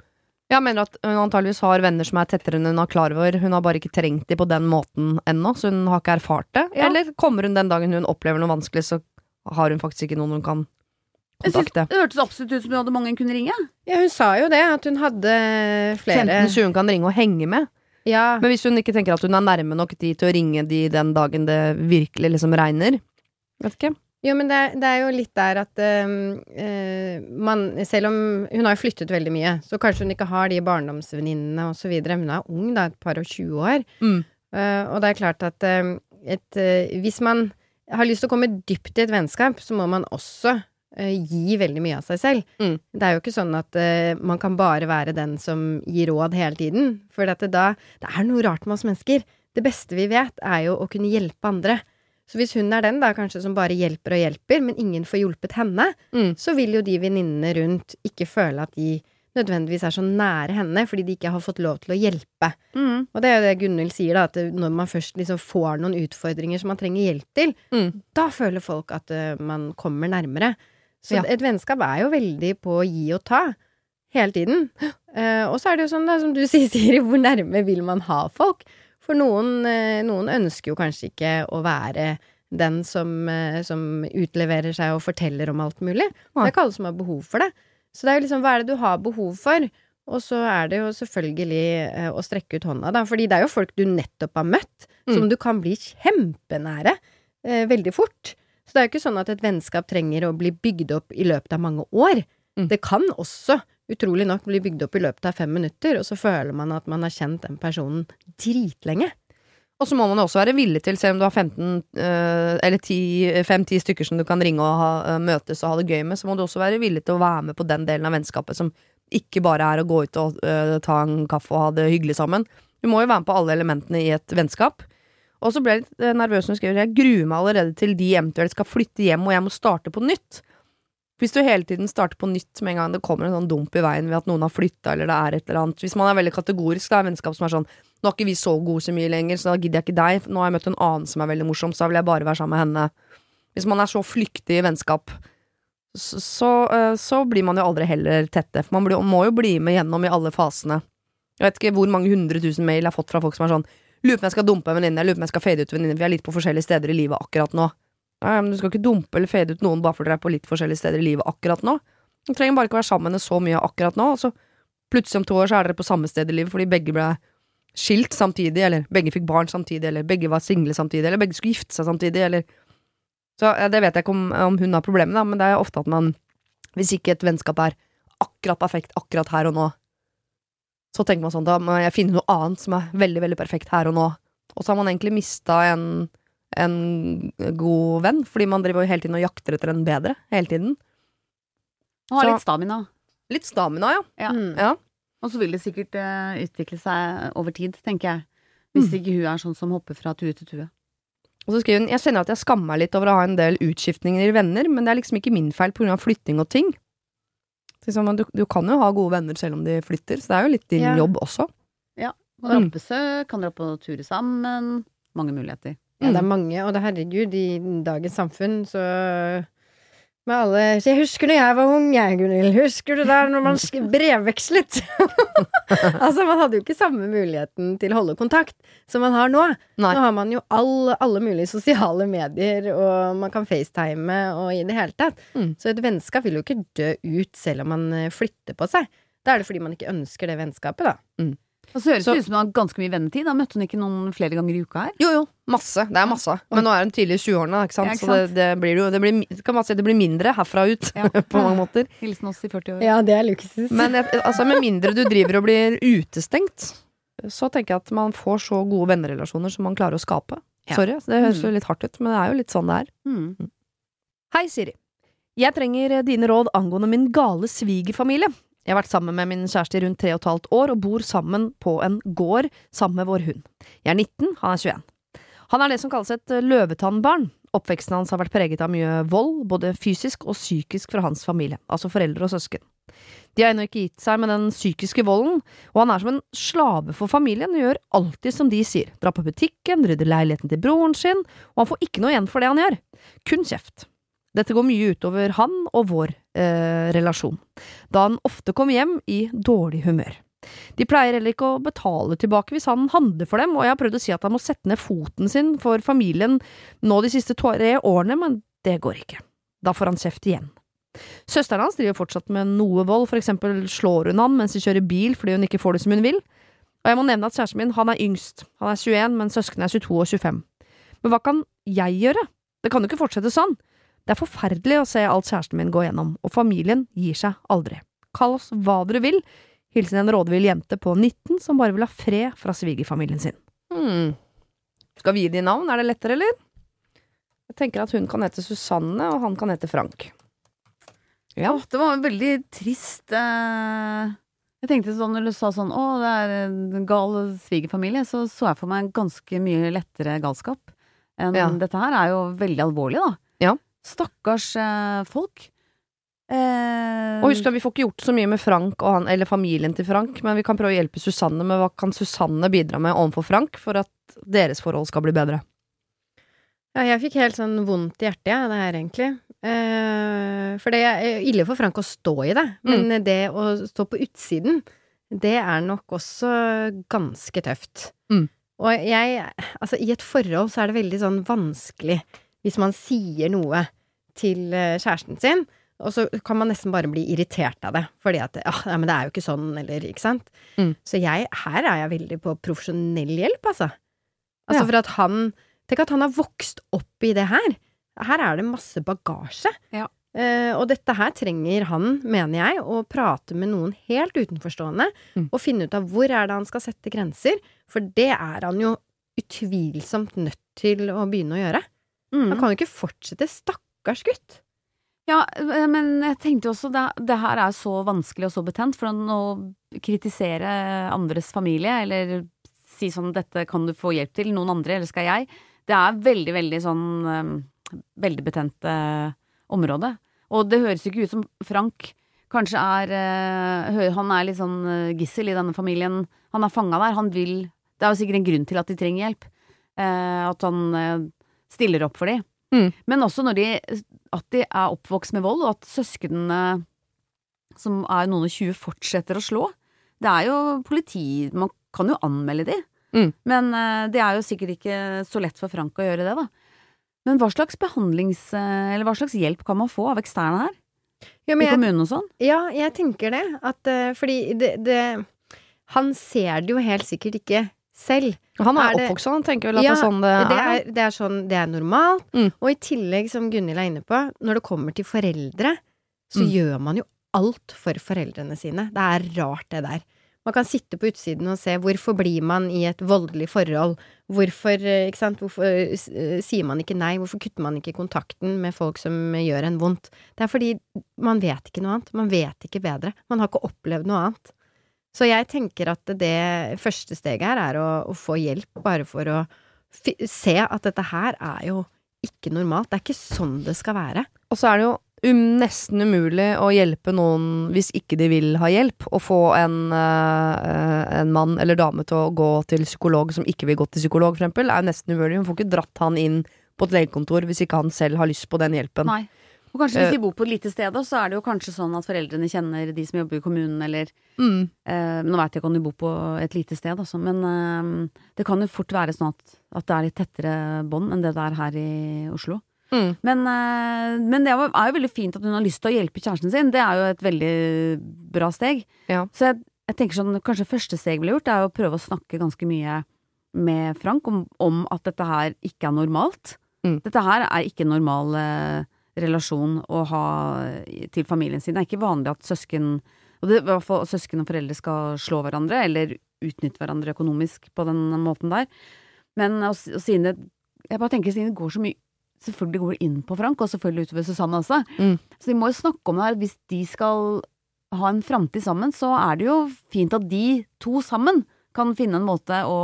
Jeg mener at hun antageligvis har venner som er tettere enn hun er klar over. Hun har bare ikke trengt de på den måten ennå, så hun har ikke erfart det. Ja. Eller kommer hun den dagen hun opplever noe vanskelig, så har hun faktisk ikke noen hun kan Jeg synes, kontakte. det hørtes absolutt ut som hun hadde mange hun kunne ringe. Ja, hun sa jo det, at hun hadde flere 15 hun kan ringe og henge med. Ja, Men hvis hun ikke tenker at hun er nærme nok de til å ringe de den dagen det virkelig liksom regner Vet ikke. Jo, men det, er- det er jo litt der at eh, man Selv om hun har jo flyttet veldig mye, så kanskje hun ikke har de barndomsvenninnene så videre. Hun er ung, da, et par og tjue år. Mm. Uh, og det er klart at ehm, et, eh, hvis man har lyst til å komme dypt i et vennskap, så må man også gi veldig mye av seg selv. Mm. Det er jo ikke sånn at uh, man kan bare være den som gir råd hele tiden. For det da Det er noe rart med oss mennesker. Det beste vi vet, er jo å kunne hjelpe andre. Så hvis hun er den da kanskje som bare hjelper og hjelper, men ingen får hjulpet henne, Mm. så vil jo de venninnene rundt ikke føle at de nødvendigvis er så nære henne, fordi de ikke har fått lov til å hjelpe. Mm. Og det er jo det Gunhild sier, da, at når man først liksom får noen utfordringer som man trenger hjelp til, Mm. da føler folk at uh, man kommer nærmere. Så Ja. et vennskap er jo veldig på å gi og ta. Hele tiden. Uh, og så er det jo sånn, da, som du sier, Siri, hvor nærme vil man ha folk? For noen, uh, noen ønsker jo kanskje ikke å være den som, uh, som utleverer seg og forteller om alt mulig. Det er ikke alle som har behov for det. Så det er jo liksom, hva er det du har behov for? Og så er det jo selvfølgelig å strekke ut hånda, da. Fordi det er jo folk du nettopp har møtt, som Mm. du kan bli kjempenære veldig fort. Så det er jo ikke sånn at et vennskap trenger å bli bygd opp i løpet av mange år. Mm. Det kan også, utrolig nok, bli bygd opp i løpet av fem minutter, og så føler man at man har kjent den personen dritlenge. Og så må man også være villig til, selv om du har 15 øh, eller 5-10 stykker som du kan ringe og ha, øh, møtes og ha det gøy med, så må du også være villig til å være med på den delen av vennskapet som ikke bare er å gå ut og øh, ta en kaffe og ha det hyggelig sammen. Du må jo være med på alle elementene i et vennskap. Og så ble jeg litt øh, nervøs når hun skriver jeg gruer meg allerede til de eventuelt skal flytte hjem og jeg må starte på nytt. Hvis du hele tiden starter på nytt med en gang det kommer en sånn dump i veien ved at noen har flytta eller det er et eller annet Hvis man er veldig kategorisk, det er vennskap som er sånn nå er ikke vi så gode så mye lenger, så da gidder jeg ikke deg. Nå har jeg møtt en annen som er veldig morsom, så da vil jeg bare være sammen med henne. Hvis man er så flyktig i vennskap, så, så, øh, så blir man jo aldri heller tette. For man må jo bli med gjennom i alle fasene. Jeg vet ikke hvor mange hundre tusen mail jeg har fått fra folk som er sånn Lurer på om jeg skal dumpe en venninne, lurer på om jeg skal fade ut venninne, vi er litt på forskjellige steder i livet akkurat nå. Nei, men du skal ikke dumpe eller fade ut noen bare fordi dere er på litt forskjellige steder i livet akkurat nå. Du trenger bare ikke være sammen med så mye akkurat nå, og så plutselig om to år så er dere på samme sted i livet fordi begge ble skilt samtidig, eller begge fikk barn samtidig, eller begge var single samtidig, eller begge skulle gifte seg samtidig, eller Så ja, det vet jeg ikke om, om hun har problemer med, men det er ofte at man Hvis ikke et vennskap er akkurat perfekt akkurat her og nå, så tenker man sånn da må jeg finne noe annet som er veldig, veldig perfekt her og nå. Og så har man egentlig mista en, en god venn, fordi man driver jo hele tiden og jakter etter en bedre hele tiden. Og har Så- litt stamina. Litt stamina, ja. Ja. Mm. ja. Og så vil det sikkert uh, utvikle seg over tid, tenker jeg. Hvis ikke hun er sånn som hopper fra tue til tue. Og så skriver hun Jeg kjenner at jeg skammer meg litt over å ha en del utskiftninger i venner, men det er liksom ikke min feil pga. flytting og ting. Liksom, du, du kan jo ha gode venner selv om de flytter, så det er jo litt din Ja. jobb også. Kan dra på besøk, kan dra på turer sammen. Mange muligheter. Ja, det er Mm. mange, og det herregud, i dagens samfunn, så med alle Så jeg husker når jeg var ung, jeg, Gunhild. Husker du der når man brevvekslet? altså, man hadde jo ikke samme muligheten til å holde kontakt som man har nå. Nei. Nå har man jo all, alle mulige sosiale medier, og man kan facetime og i det hele tatt. Mm. Så et vennskap vil jo ikke dø ut selv om man eh, flytter på seg. Da er det fordi man ikke ønsker det vennskapet, da. Og så høres det ut som hun har ganske mye vennetid. Da møtte hun ikke noen flere ganger i uka her. Jo, jo, masse. Det er masse. Men nå er hun tidlig i 20-årene, ikke sant? Ja, ikke så det, det blir jo det blir, kan man si, det blir mindre herfra ut, Ja. på mange måter. Hilsen oss i 40 år. Ja, det er luksus. Men altså, med mindre du driver og blir utestengt, så tenker jeg at man får så gode vennerelasjoner som man klarer å skape. Ja. Sorry, det høres Mm. jo litt hardt ut, men det er jo litt sånn det er. Mm. Hei, Siri. Jeg trenger dine råd angående min gale svigerfamilie. Jeg har vært sammen med min kjæreste i rundt tre og et halvt år, og bor sammen på en gård sammen med vår hund. Jeg er 19, han er 21. Han er det som kalles et eh, løvetannbarn. Oppveksten hans har vært preget av mye vold, både fysisk og psykisk fra hans familie, altså foreldre og søsken. De har ennå ikke gitt seg med den psykiske volden, og han er som en slave for familien og gjør alltid som de sier, drar på butikken, rydder leiligheten til broren sin, og han får ikke noe igjen for det han gjør. Kun kjeft. Dette går mye utover han og vår eh, relasjon, da han ofte kommer hjem i dårlig humør. De pleier heller ikke å betale tilbake hvis han handler for dem, og jeg har prøvd å si at han må sette ned foten sin for familien nå de siste tre årene, men det går ikke. Da får han kjeft igjen. Søsteren hans driver fortsatt med noe vold, for eksempel slår hun han mens de kjører bil fordi hun ikke får det som hun vil. Og jeg må nevne at kjæresten min, han er yngst, han er 21, men søsknene er 22 og 25. Men hva kan jeg gjøre? Det kan jo ikke fortsette sånn. Det er forferdelig å se alt kjæresten min gå gjennom, og familien gir seg aldri. Kall oss hva dere vil. Hilsen en rådvill jente på 19 som bare vil ha fred fra svigerfamilien sin. Hmm. Skal vi gi de navn? Er det lettere, eller? Jeg tenker at hun kan hete Susanne, og han kan hete Frank. Ja. Åh, det var en veldig trist eh, Jeg tenkte sånn når du sa sånn Å, det er en gal svigerfamilie, så så jeg for meg ganske mye lettere galskap enn Ja. dette her. er jo veldig alvorlig, da. Ja. Stakkars eh, folk. Eh, Og husk at vi får ikke gjort så mye med Frank og han, eller familien til Frank, men vi kan prøve å hjelpe Susanne med hva kan Susanne bidra med overfor Frank for at deres forhold skal bli bedre. Ja, jeg fikk helt sånn vondt i hjertet, jeg, det her, egentlig. Eh, for det er ille for Frank å stå i det, men det å stå på utsiden, det er nok også ganske tøft. Mm. Og jeg Altså, i et forhold så er det veldig sånn vanskelig hvis man sier noe til eh, kjæresten sin, og så kan man nesten bare bli irritert av det, fordi at ja, men det er jo ikke sånn, eller ikke sant. Mm. Så jeg, her er jeg veldig på profesjonell hjelp, altså. Altså Ja. for at han Tenk at han har vokst opp i det her. Her er det masse bagasje. Ja. Eh, og dette her trenger han, mener jeg, å prate med noen helt utenforstående, Mm. og finne ut av hvor er det han skal sette grenser, for det er han jo utvilsomt nødt til å begynne å gjøre. Mm. Han kan jo ikke fortsette, stakkars gutt. Ja, eh, men jeg tenkte også det, det her er så vanskelig og så betent, for å kritisere andres familie, eller si sånn 'dette kan du få hjelp til', noen andre, eller skal jeg, det er veldig, veldig sånn eh, Veldig betent eh, område. Og det høres jo ikke ut som Frank kanskje er Han er litt sånn gissel i denne familien. Han er fanga der. Han vil Det er jo sikkert en grunn til at de trenger hjelp. At han stiller opp for dem. Mm. Men også når de at de er oppvokst med vold, og at søsknene som er noen og tjue, fortsetter å slå. Det er jo politi Man kan jo anmelde de. Mm. Men eh, det er jo sikkert ikke så lett for Frank å gjøre det, da. Men hva slags behandlings... eh, eller hva slags hjelp kan man få av eksterne her? Ja, I kommunen og sånn? ja, jeg tenker det. At, eh, fordi det, det Han ser det jo helt sikkert ikke selv. Han er, Er oppvokst han tenker vel at Ja, det er sånn det er. Det er, det er sånn det er normalt. Mm. Og i tillegg, som Gunhild er inne på, når det kommer til foreldre, så Mm. gjør man jo alt for foreldrene sine. Det er rart, det der. Man kan sitte på utsiden og se hvorfor blir man i et voldelig forhold? Hvorfor, eh, ikke sant, hvorfor eh, eh, sier man ikke nei? Hvorfor kutter man ikke kontakten med folk som gjør en vondt? Det er fordi man vet ikke noe annet. Man vet ikke bedre. Man har ikke opplevd noe annet. Så jeg tenker at det første steget her er å, å få hjelp bare for å se at dette her er jo ikke normalt. Det er ikke sånn det skal være. Og så er det jo um, nesten umulig å hjelpe noen hvis ikke de vil ha hjelp. Å få en, uh, en mann eller dame til å gå til psykolog som ikke vil gå til psykolog, for eksempel, er jo nesten umulig. Hun får ikke dratt han inn på et legekontor hvis ikke han selv har lyst på den hjelpen. Nei. Og kanskje hvis de bor på et lite sted, så er det jo kanskje sånn at foreldrene kjenner de som jobber i kommunen, eller Mm. eh, Nå vet jeg ikke om de bor på et lite sted, altså, men eh, det kan jo fort være sånn at, at det er litt tettere bånd enn det det er her i Oslo. Mm. Men, eh, men det er jo- veldig fint at hun har lyst til å hjelpe kjæresten sin. Det er jo et veldig bra steg. Ja. Så jeg, jeg tenker sånn, kanskje første steg ville gjort, er å prøve å snakke ganske mye med Frank om, om at dette her ikke er normalt. Mm. Dette her er ikke normal eh, relasjon å ha til familien sin. Det er ikke vanlig at søsken og det, i hvert fall søsken og foreldre skal slå hverandre, eller utnytte hverandre økonomisk på den måten der. Men og, s- og siden det Jeg bare tenker siden det går så mye Selvfølgelig går det inn på Frank, og selvfølgelig utover Susanne også. Mm. Så vi må jo snakke om det her. Hvis de skal ha en framtid sammen, så er det jo fint at de to sammen kan finne en måte å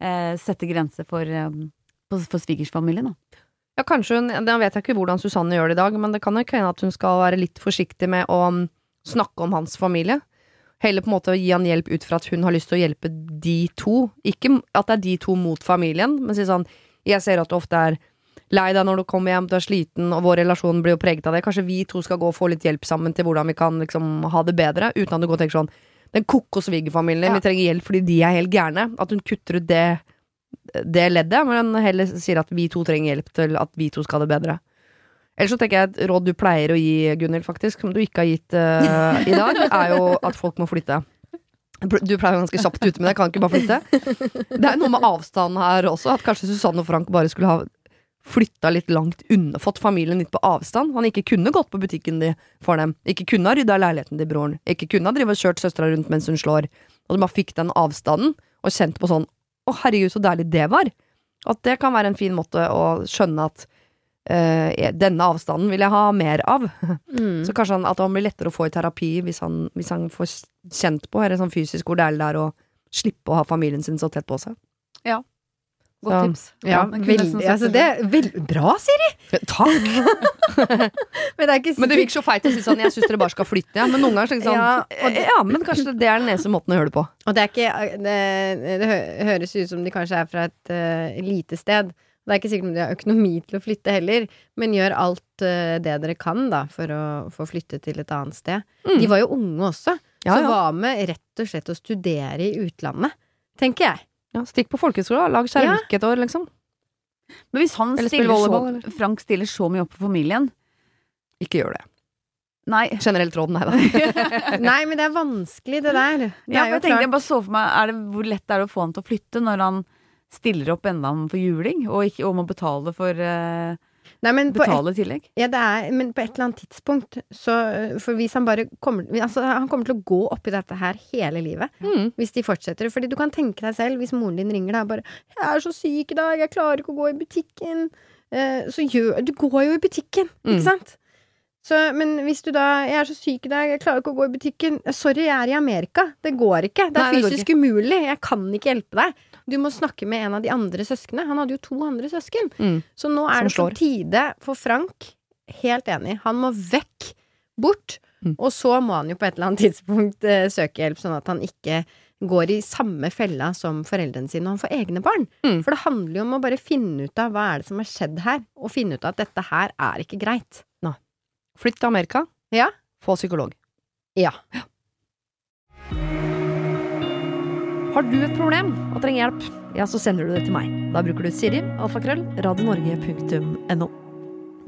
eh, sette grenser for, eh, for, for svigersfamilien, da. Ja, kanskje hun Da vet jeg ikke hvordan Susanne gjør det i dag, men det kan jo hende at hun skal være litt forsiktig med å um, snakke om hans familie. Heller på en måte gi han hjelp ut fra at hun har lyst til å hjelpe de to. Ikke at det er de to mot familien, men si sånn Jeg ser at du ofte er lei deg når du kommer hjem, du er sliten, og vår relasjon blir jo preget av det. Kanskje vi to skal gå og få litt hjelp sammen til hvordan vi kan liksom ha det bedre, uten at du går og tenker sånn Den ko-ko svigerfamilien, Ja. vi trenger hjelp fordi de er helt gærne. At hun kutter ut det det leddet, men heller sier at vi to trenger hjelp til at vi to skal ha det bedre. Ellers så tenker jeg et råd du pleier å gi, Gunhild, faktisk, som du ikke har gitt uh, i dag, er jo at folk må flytte. Du pleier jo ganske kjapt ute med det, kan ikke bare flytte. Det er noe med avstanden her også, at kanskje Susanne og Frank bare skulle ha flytta litt langt unna, fått familien litt på avstand. Han ikke kunne gått på butikken de for dem, ikke kunne ha rydda leiligheten til broren, ikke kunne ha drivet og kjørt søstera rundt mens hun slår. Og de bare fikk den avstanden, og kjent på sånn å herregud, så deilig det var. At det kan være en fin måte å skjønne at eh, denne avstanden vil jeg ha mer av. Mm. Så kanskje han, at han blir lettere å få i terapi hvis han, hvis han får kjent på, eller sånn fysisk hvor deilig det er å slippe å ha familien sin så tett på seg. Godt Så- tips. Ja, veldig, altså det det vel, Bra, Siri! Takk! Men det er ikke Men det virker så feit å si sånn, jeg syns dere bare skal flytte. Ja. Men noen ganger tenker er sånn, Ja, ja, men kanskje det er den eneste måten å gjøre det på. Og det er ikke Det, det høres ut som de kanskje er fra et uh, lite sted. Det er ikke sikkert om de har økonomi til å flytte heller, men gjør alt uh, det dere kan da for å få flytte til et annet sted. Mm. De var jo unge også, Ja, så ja. var med rett og slett å studere i utlandet? Tenker jeg. Ja, stikk på folkehøyskole, lag keramikk et år, liksom. Men hvis han Eller stiller så, volleyball, eller? Frank stiller så mye opp for familien Ikke gjør det. Nei. Generelt råd, nei da. Nei, men det er vanskelig, det der. Det Ja, for jeg tenkte jeg bare så for meg er det, Hvor lett er det å få han til å flytte når han stiller opp enda for juling, og, ikke, og må betale for uh, Nei, men Betale et, tillegg? ja, det er, men på et eller annet tidspunkt, så For hvis han bare kommer Altså, han kommer til å gå oppi dette her hele livet. Mm. Hvis de fortsetter. Fordi du kan tenke deg selv, hvis moren din ringer deg bare 'Jeg er så syk i dag, jeg klarer ikke å gå i butikken', eh, så gjør Du går jo i butikken, Mm. ikke sant? Så, men hvis du da 'Jeg er så syk i dag, jeg klarer ikke å gå i butikken'. Sorry, jeg er i Amerika. Det går ikke. Det er Nei, det ikke. fysisk umulig. Jeg kan ikke hjelpe deg. Du må snakke med en av de andre søsknene. Han hadde jo to andre søsken. Mm. Så nå er Som det på tide for Frank. Helt enig. Han må vekk. Bort. Mm. Og så må han jo på et eller annet tidspunkt eh, søke hjelp, sånn at han ikke går i samme fella som foreldrene sine når han får egne barn. Mm. For det handler jo om å bare finne ut av hva er det som har skjedd her, og finne ut av at dette her er ikke greit. Nå. Flytt til Amerika. Ja. Få psykolog. Ja. Ja. Har du et problem og trenger hjelp, ja, så sender du det til meg. Da bruker du Siri, alfakrøll, radionorge.no.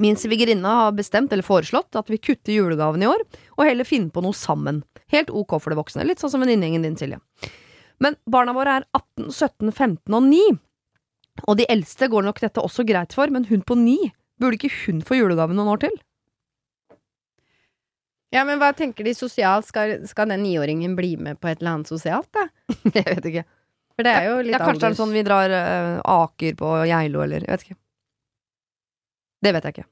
Min svigerinne har bestemt eller foreslått at vi kutter julegaven i år, og heller finner på noe sammen. Helt ok for det voksne, litt sånn som venninnegjengen din, Silje. Men barna våre er 18, 17, 15 og 9. Og de eldste går nok dette også greit for, men hun på 9, burde ikke hun få julegave noen år til? Ja, men hva tenker de sosialt? Skal, skal den niåringen bli med på et eller annet sosialt, da? Jeg vet ikke. For det er jo litt ja, kanskje det er sånn vi drar uh, Aker på Geilo, eller jeg vet ikke. Det vet jeg ikke.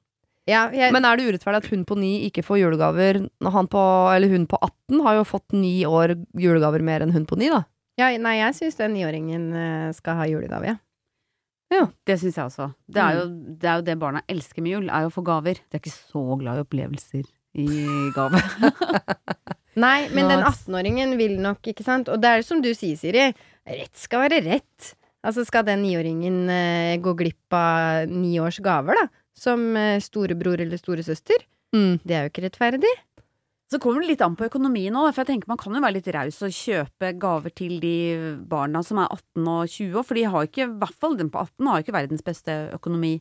Ja, jeg, Men er det urettferdig at hun på ni ikke får julegaver når han på, eller hun på 18 har jo fått ni år julegaver mer enn hun på ni, da? ja, nei, jeg syns den niåringen eh, skal ha julegave, ja. Ja, Det syns jeg også. Det er, jo, Mm. det er jo det barna elsker med jul, er jo å få gaver. De er ikke så glad i opplevelser i gave. Nei, men den 18-åringen vil nok, ikke sant. Og det er som du sier, Siri. Rett skal være rett. Altså, skal den niåringen uh, gå glipp av ni års gaver, da? Som uh, storebror eller storesøster? Mm. Det er jo ikke rettferdig. Så kommer det litt an på økonomien òg, for jeg tenker man kan jo være litt raus og kjøpe gaver til de barna som er 18 og 20 år, for de har ikke, i hvert fall den på 18 har ikke verdens beste økonomi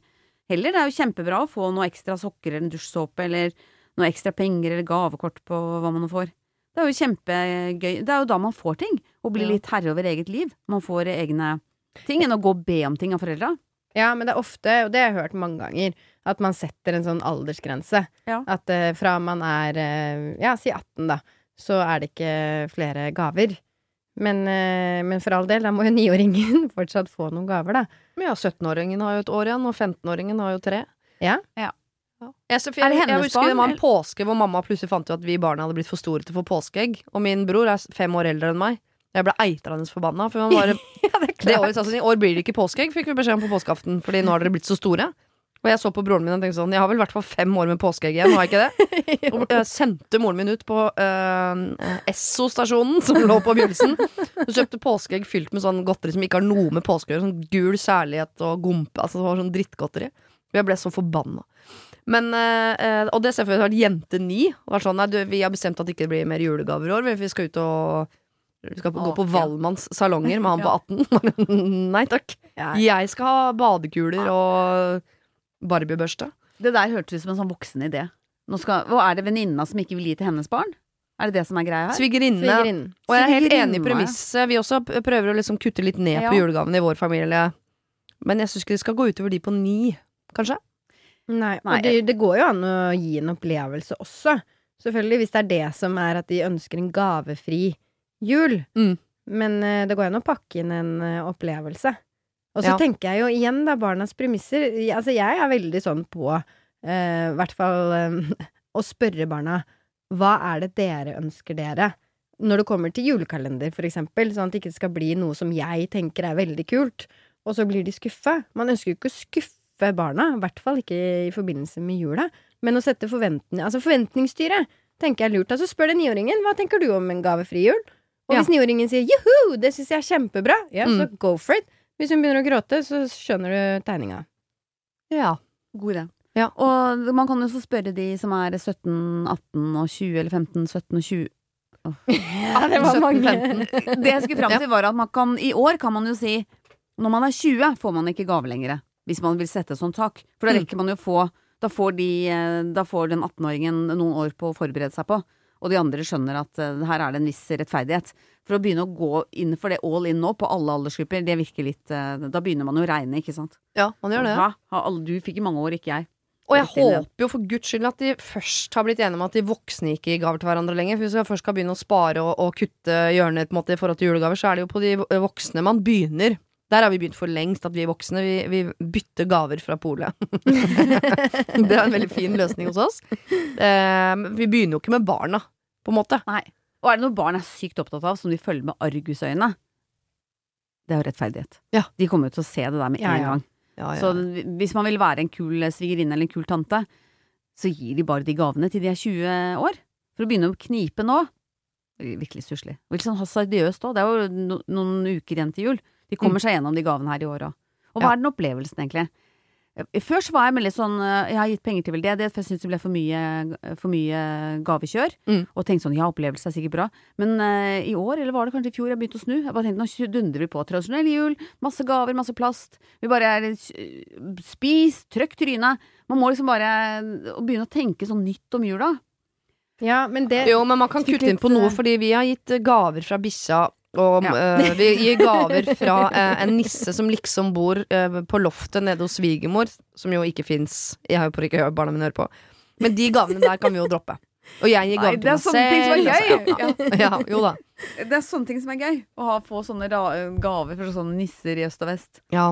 heller. Det er jo kjempebra å få noe ekstra sokker eller en dusjsåpe eller noe ekstra penger eller gavekort på hva man får. Det er jo kjempegøy. Det er jo da man får ting, og blir Ja. litt herre over eget liv. Man får egne ting enn å gå og be om ting av foreldra. Ja, men det er ofte, og det har jeg hørt mange ganger, at man setter en sånn aldersgrense. Ja. At uh, fra man er, uh, ja, si 18 da, så er det ikke flere gaver. Men, uh, men for all del, da må jo niåringen fortsatt få noen gaver, da. Men ja, 17-åringen har jo et år igjen, og 15-åringen har jo tre. Ja. Ja. Jeg, jeg, hennes jeg husker det var en påske hvor mamma plutselig fant ut at vi barna hadde blitt for store til å få påskeegg. Og min bror er fem år eldre enn meg. Jeg ble eitrende forbanna. For det året sa sånn, I år blir det ikke påskeegg, fikk vi beskjed om på påskeaften. Fordi nå har dere blitt så store. Og jeg så på broren min og tenkte sånn Jeg har vel i hvert fall fem år med påskeegg igjen, har jeg ikke det? Og jeg sendte moren min ut på uh, Esso-stasjonen, som lå på begynnelsen. Og kjøpte påskeegg fylt med sånn godteri som ikke har noe med påske å gjøre. Sånn gul kjærlighet og gompe. Altså det var sånn drittgodteri. Og jeg ble så forbanna. Men, eh, eh, og det ser for seg at jente ni var sånn Nei, du, vi har bestemt at det ikke blir mer julegaver i år. Vi skal ut og vi skal på, gå på. Valmanns salonger med han på 18. Nei takk. Jeg skal ha badekuler og Barbiebørste. Det der hørtes ut som en sånn voksen idé. Skal, og er det venninna som ikke vil gi til hennes barn? Er det det som er greia her? Svigerinne. Og jeg er helt enig i premisset. Vi også prøver å liksom kutte litt ned Ja. på julegavene i vår familie. Men jeg syns ikke det skal gå utover de på ni, kanskje. Nei, og det, det går jo an å gi en opplevelse også. Selvfølgelig, hvis det er det som er at de ønsker en gavefri jul. Mm. Men eh, det går an å pakke inn en eh, opplevelse. Og så Ja. tenker jeg jo igjen, da, barnas premisser. Altså, jeg er veldig sånn på, eh, i hvert fall eh, å spørre barna hva er det dere ønsker dere? Når det kommer til julekalender, for eksempel, sånn at det ikke skal bli noe som jeg tenker er veldig kult, og så blir de skuffa. Man ønsker jo ikke å skuffe barna, i hvert fall ikke i forbindelse med jula, men å sette forventning, Altså forventningsstyret tenker jeg er lurt. Altså spør den niåringen hva tenker du om en gavefri jul? Og Ja. hvis niåringen sier juhu, det syns jeg er kjempebra, ja, så Mm. go for it. Hvis hun begynner å gråte, så skjønner du tegninga. Ja. God idé. Ja. Og man kan jo så spørre de som er 17, 18 og 20, eller 15, 17 og 20 Ja, det var 17, mange. 15. Det jeg skulle fram til, var at man kan I år kan man jo si Når man er 20, får man ikke gave lenger. Hvis man vil sette et sånt tak. For da Mm. rekker man jo å få Da får, de, eh, da får den 18-åringen noen år på å forberede seg på. Og de andre skjønner at eh, her er det en viss rettferdighet. For å begynne å gå inn for det all in nå, på alle aldersgrupper, det virker litt eh, Da begynner man jo å regne, ikke sant. ja, man gjør det. Ja. Du fikk i mange år, ikke jeg. Og jeg håper jo for guds skyld at de først har blitt enige om at de voksne ikke gir gaver til hverandre lenger. For hvis man først skal begynne å spare og, og kutte hjørnet måte i forhold til julegaver, så er det jo på de voksne man begynner. Der har vi begynt for lengst, at vi voksne vi, vi bytter gaver fra polet. det er en veldig fin løsning hos oss. Eh, vi begynner jo ikke med barna, på en måte. Nei. Og er det noe barn er sykt opptatt av, som de følger med argusøyne? Det er jo rettferdighet. Ja. De kommer jo til å se det der med en ja. gang. Ja, ja. Så hvis man vil være en kul svigerinne eller en kul tante, så gir de bare de gavene til de er 20 år. For å begynne å knipe nå er Virkelig stusslig. Og litt sånn hasardiøst òg. Det er jo no noen uker igjen til jul. De kommer seg gjennom de gavene her i år òg. Og hva Mm. Ja. er den opplevelsen, egentlig? Eh, Før så var jeg veldig sånn eh, Jeg har gitt penger til veldedighet, for jeg syntes det ble for mye, for mye gavekjør. Mm. Og tenkte sånn ja, opplevelse er sikkert bra. Men uh, i år, eller var det kanskje i fjor, jeg begynte å snu. Jeg bare tenkte nå dundrer vi på. Tradisjonell jul, masse gaver, masse plast. Vi bare er eh, Spis, trøkk trynet. Man må liksom bare eh, begynne å tenke sånn nytt om jula. Ja, men det Jo, men man kan kutte inn på noe, eh, fordi vi har gitt eh, gaver fra bikkja. Og Ja. uh, vi gir gaver fra uh, en nisse som liksom bor uh, på loftet nede hos svigermor, som jo ikke fins. Jeg har jo på ikke hørt barna mine høre på. Men de gavene der kan vi jo droppe. Og jeg gir gaver det er til meg sånne ting som er selv. gøy. Ja, ja, jo da. Det er sånne ting som er gøy. Å ha, få sånne ra gaver fra sånne nisser i øst og vest. Ja.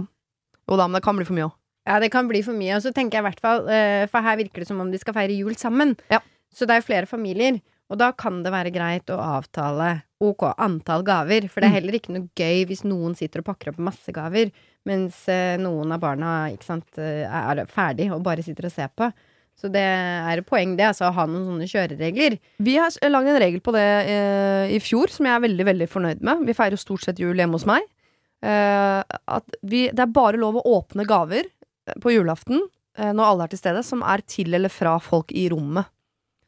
Jo da, men det kan bli for mye òg. Ja, det kan bli for mye. Og så tenker jeg i hvert fall, for her virker det som om de skal feire jul sammen. Ja. Så det er jo flere familier. Og da kan det være greit å avtale ok antall gaver. For det er Mm. heller ikke noe gøy hvis noen sitter og pakker opp masse gaver, mens eh, noen av barna ikke sant, eh, er ferdig og bare sitter og ser på. Så det er et poeng, det, altså å ha noen sånne kjøreregler. Vi har lagd en regel på det eh, i fjor som jeg er veldig veldig fornøyd med. Vi feirer stort sett jul hjemme hos meg. Eh, at vi, det er bare lov å åpne gaver eh, på julaften eh, når alle er til stede, som er til eller fra folk i rommet.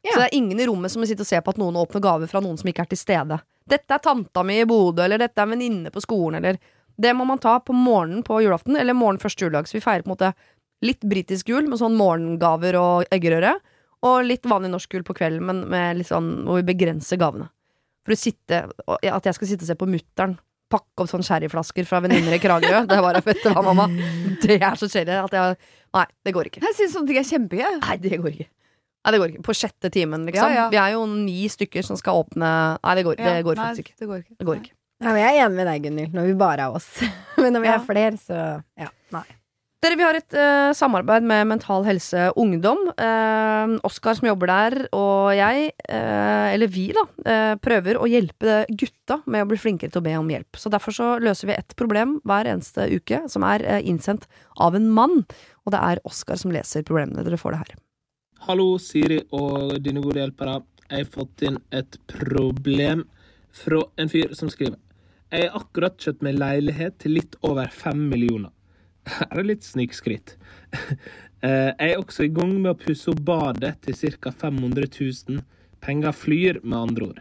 Ja. Så det er ingen i rommet som må sitte og se på at noen åpner gave fra noen som ikke er til stede. Dette er tanta mi i Bodø, eller dette er en venninne på skolen, eller Det må man ta på morgenen på julaften, eller morgenen første juledag. Så vi feirer på en måte litt britisk jul med sånn morgengaver og eggerøre. Og litt vanlig norsk jul på kvelden, men med litt sånn hvor vi begrenser gavene. For å sitte, At jeg skal sitte og se på mutter'n pakke opp sånn sherryflasker fra venninner i Kragerø. Det var vet du hva, mamma. Det er så sherry at jeg Nei, det går ikke. Jeg syns sånne ting er kjempegøy. Nei, det går ikke. Nei, det går ikke. På sjette timen, liksom. Ja, ja. Vi er jo ni stykker som skal åpne Nei, det går, det går nei, faktisk ikke. Det går ikke. Det går ikke. Ja, men jeg er enig med deg, Gunhild, når vi bare er oss. Men når vi Ja. er flere, så ja. Nei. Dere, Vi har et uh, samarbeid med Mental Helse Ungdom. Uh, Oskar som jobber der, og jeg, uh, eller vi, da, prøver å hjelpe gutta med å bli flinkere til å be om hjelp. Så Derfor så løser vi ett problem hver eneste uke, som er innsendt av en mann. Og det er Oskar som leser problemene. Dere får det her. Hallo, Siri og dine gode hjelpere. Jeg har fått inn et problem fra en fyr som skriver. Jeg har akkurat kjøpt meg leilighet til litt over fem millioner. Her er litt snikskryt. Eh, Jeg er også i gang med å pusse opp badet til ca. 500 000. Penger flyr, med andre ord.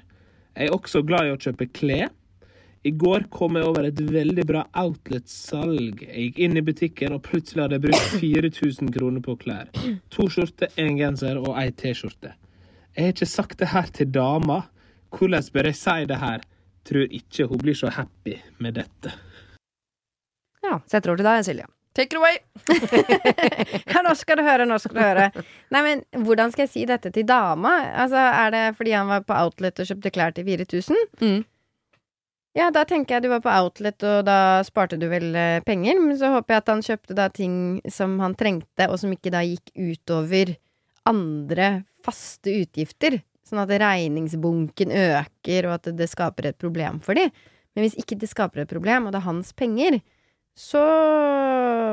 Jeg er også glad i å kjøpe klær. I går kom jeg over et veldig bra outlet-salg. Jeg gikk inn i butikken, og plutselig hadde jeg brukt 4000 kroner på klær. To skjorter, en genser og ei T-skjorte. Jeg har ikke sagt det her til dama. Hvordan bør jeg si det her? Tror ikke hun blir så happy med dette. Ja, Setter over til deg, Silje. Take it away! Ja, nå skal du høre, nå skal du høre. Nei, men hvordan skal jeg si dette til dama? Altså, Er det fordi han var på Outlet og kjøpte klær til 4000? Mm. Ja, da tenker jeg du var på Outlet, og da sparte du vel eh, penger. Men så håper jeg at han kjøpte da ting som han trengte, og som ikke da gikk utover andre faste utgifter. Sånn at regningsbunken øker, og at det skaper et problem for dem. Men hvis ikke det skaper et problem, og det er hans penger, så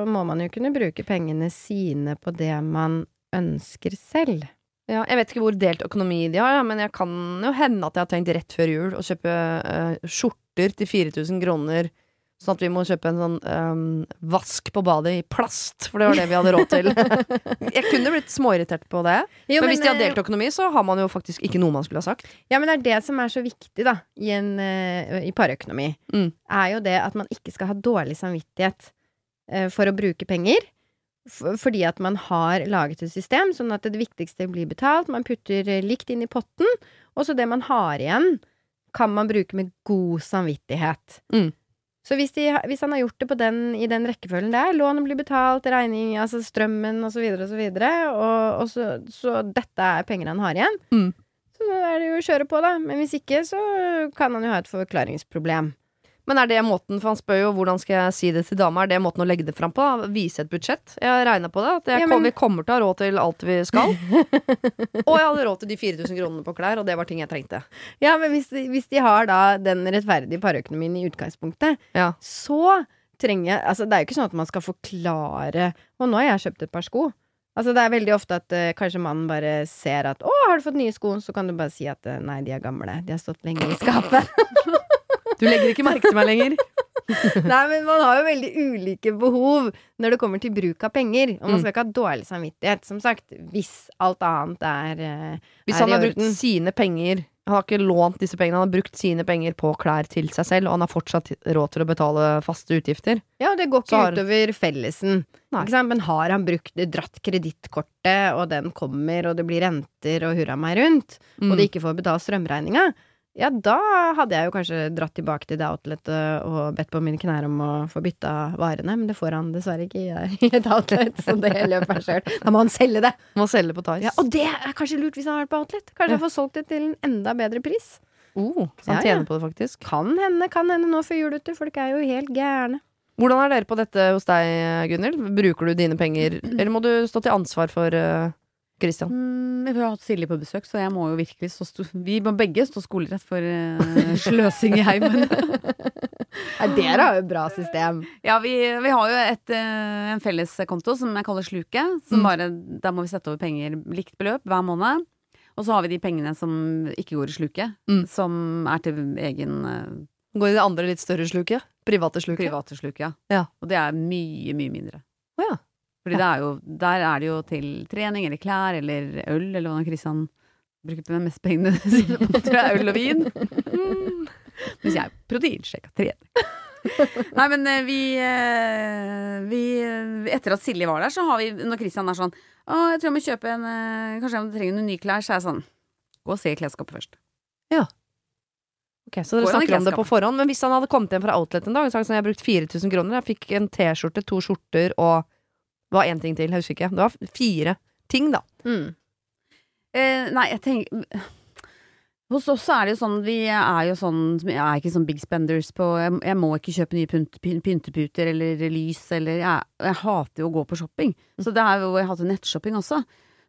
må man jo kunne bruke pengene sine på det man ønsker selv. Ja, jeg vet ikke hvor delt økonomi de har, men jeg kan jo hende at jeg har tenkt rett før jul å kjøpe eh, skjorter til 4000 kroner. Sånn at vi må kjøpe en sånn um, vask på badet i plast, for det var det vi hadde råd til. jeg kunne blitt småirritert på det, Jo, men, hvis de har eh, delt økonomi, så har man jo faktisk ikke noe man skulle ha sagt. Ja, men det er det som er så viktig, da, i, en, uh, i parøkonomi. Mm. Er jo det at man ikke skal ha dårlig samvittighet uh, for å bruke penger. Fordi at man har laget et system, sånn at det viktigste blir betalt. Man putter likt inn i potten, og så det man har igjen, kan man bruke med god samvittighet. Mm. Så hvis, de, hvis han har gjort det på den, i den rekkefølgen der, lånet blir betalt, regning, altså strømmen og så videre og så videre, og, og så, så dette er penger han har igjen, Mm. så er det jo å kjøre på, da. Men hvis ikke, så kan han jo ha et forklaringsproblem. Men er det måten, for han spør jo hvordan skal jeg si det til dama, er det måten å legge det fram på? da? Vise et budsjett? Jeg har regna på det, at jeg Ja, men- vi kommer til å ha råd til alt vi skal. og jeg hadde råd til de 4000 kronene på klær, og det var ting jeg trengte. Ja, men hvis, hvis de har da den rettferdige parøkonomien i utgangspunktet, Ja. så trenger jeg Altså, det er jo ikke sånn at man skal forklare Og nå har jeg kjøpt et par sko. Altså, det er veldig ofte at uh, kanskje mannen bare ser at 'Å, har du fått nye sko?' Så kan du bare si at eh, 'nei, de er gamle. De har stått lenge i skapet'. Du legger ikke merke til meg lenger. Nei, men man har jo veldig ulike behov når det kommer til bruk av penger. Og man Mm. skal ikke ha dårlig samvittighet, som sagt, hvis alt annet er, er Hvis han har brukt sine penger Han har ikke lånt disse pengene, han har brukt sine penger på klær til seg selv, og han har fortsatt råd til å betale faste utgifter. Ja, det går ikke har- utover fellesen. Men har han brukt, dratt kredittkortet, og den kommer, og det blir renter og hurra meg rundt, Mm. og de ikke får betalt strømregninga, ja, da hadde jeg jo kanskje dratt tilbake til det outletet og bedt på mine knær om å få bytta varene, men det får han dessverre ikke i- et outlet, så det løper han sjøl. Da må han selge det. Må selge på Tice. Ja, og det er kanskje lurt hvis han har vært på outlet. Kanskje Ja. han får solgt det til en enda bedre pris. oh, så han Ja, ja. tjener på det, faktisk. Kan hende, kan hende nå før jul, vet. Folk er jo helt gærne. Hvordan er dere på dette hos deg, Gunhild? Bruker du dine penger, eller må du stå til ansvar for uh, Christian? Mm, vi har hatt Silje på besøk, så jeg må jo virkelig stå Vi må begge stå skolerett for uh, sløsing i heimen. Nei, dere har jo bra system. ja, vi, vi har jo et, uh, en felleskonto som jeg kaller Sluket. Som Mm. bare, der må vi sette over penger likt beløp hver måned. Og så har vi de pengene som ikke går i sluket, Mm. som er til egen uh, Går i det andre litt større sluket? Private sluket? private sluket, ja. Ja. Og det er mye, mye mindre. Ja. Fordi det er jo, der er det jo til trening eller klær eller øl, eller hva Kristian bruker på mest pengene sine på, tror jeg, øl og vin. Mm. Mens jeg proteinsjekka trening. Nei, men eh, vi, eh, vi Etter at Silje var der, så har vi Når Kristian er sånn Å, jeg tror jeg må kjøpe en eh, Kanskje jeg trenger noen nye klær, så er jeg sånn Gå og se i klesskapet først. Ok, Så dere snakker om det på forhånd. Men hvis han hadde kommet hjem fra Outlet en dag og sagt sånn, jeg har brukt 4000 kroner, jeg fikk en T-skjorte, to skjorter og det var én ting til, jeg husker ikke. Det var fire ting, da. Mm. Eh, nei, jeg tenker Hos oss er det jo sånn Vi er jo sånn Jeg er ikke sånn big spenders på Jeg, jeg må ikke kjøpe nye pynt, pynteputer eller lys eller jeg, jeg hater jo å gå på shopping. Så det er jo Jeg hater nettshopping også.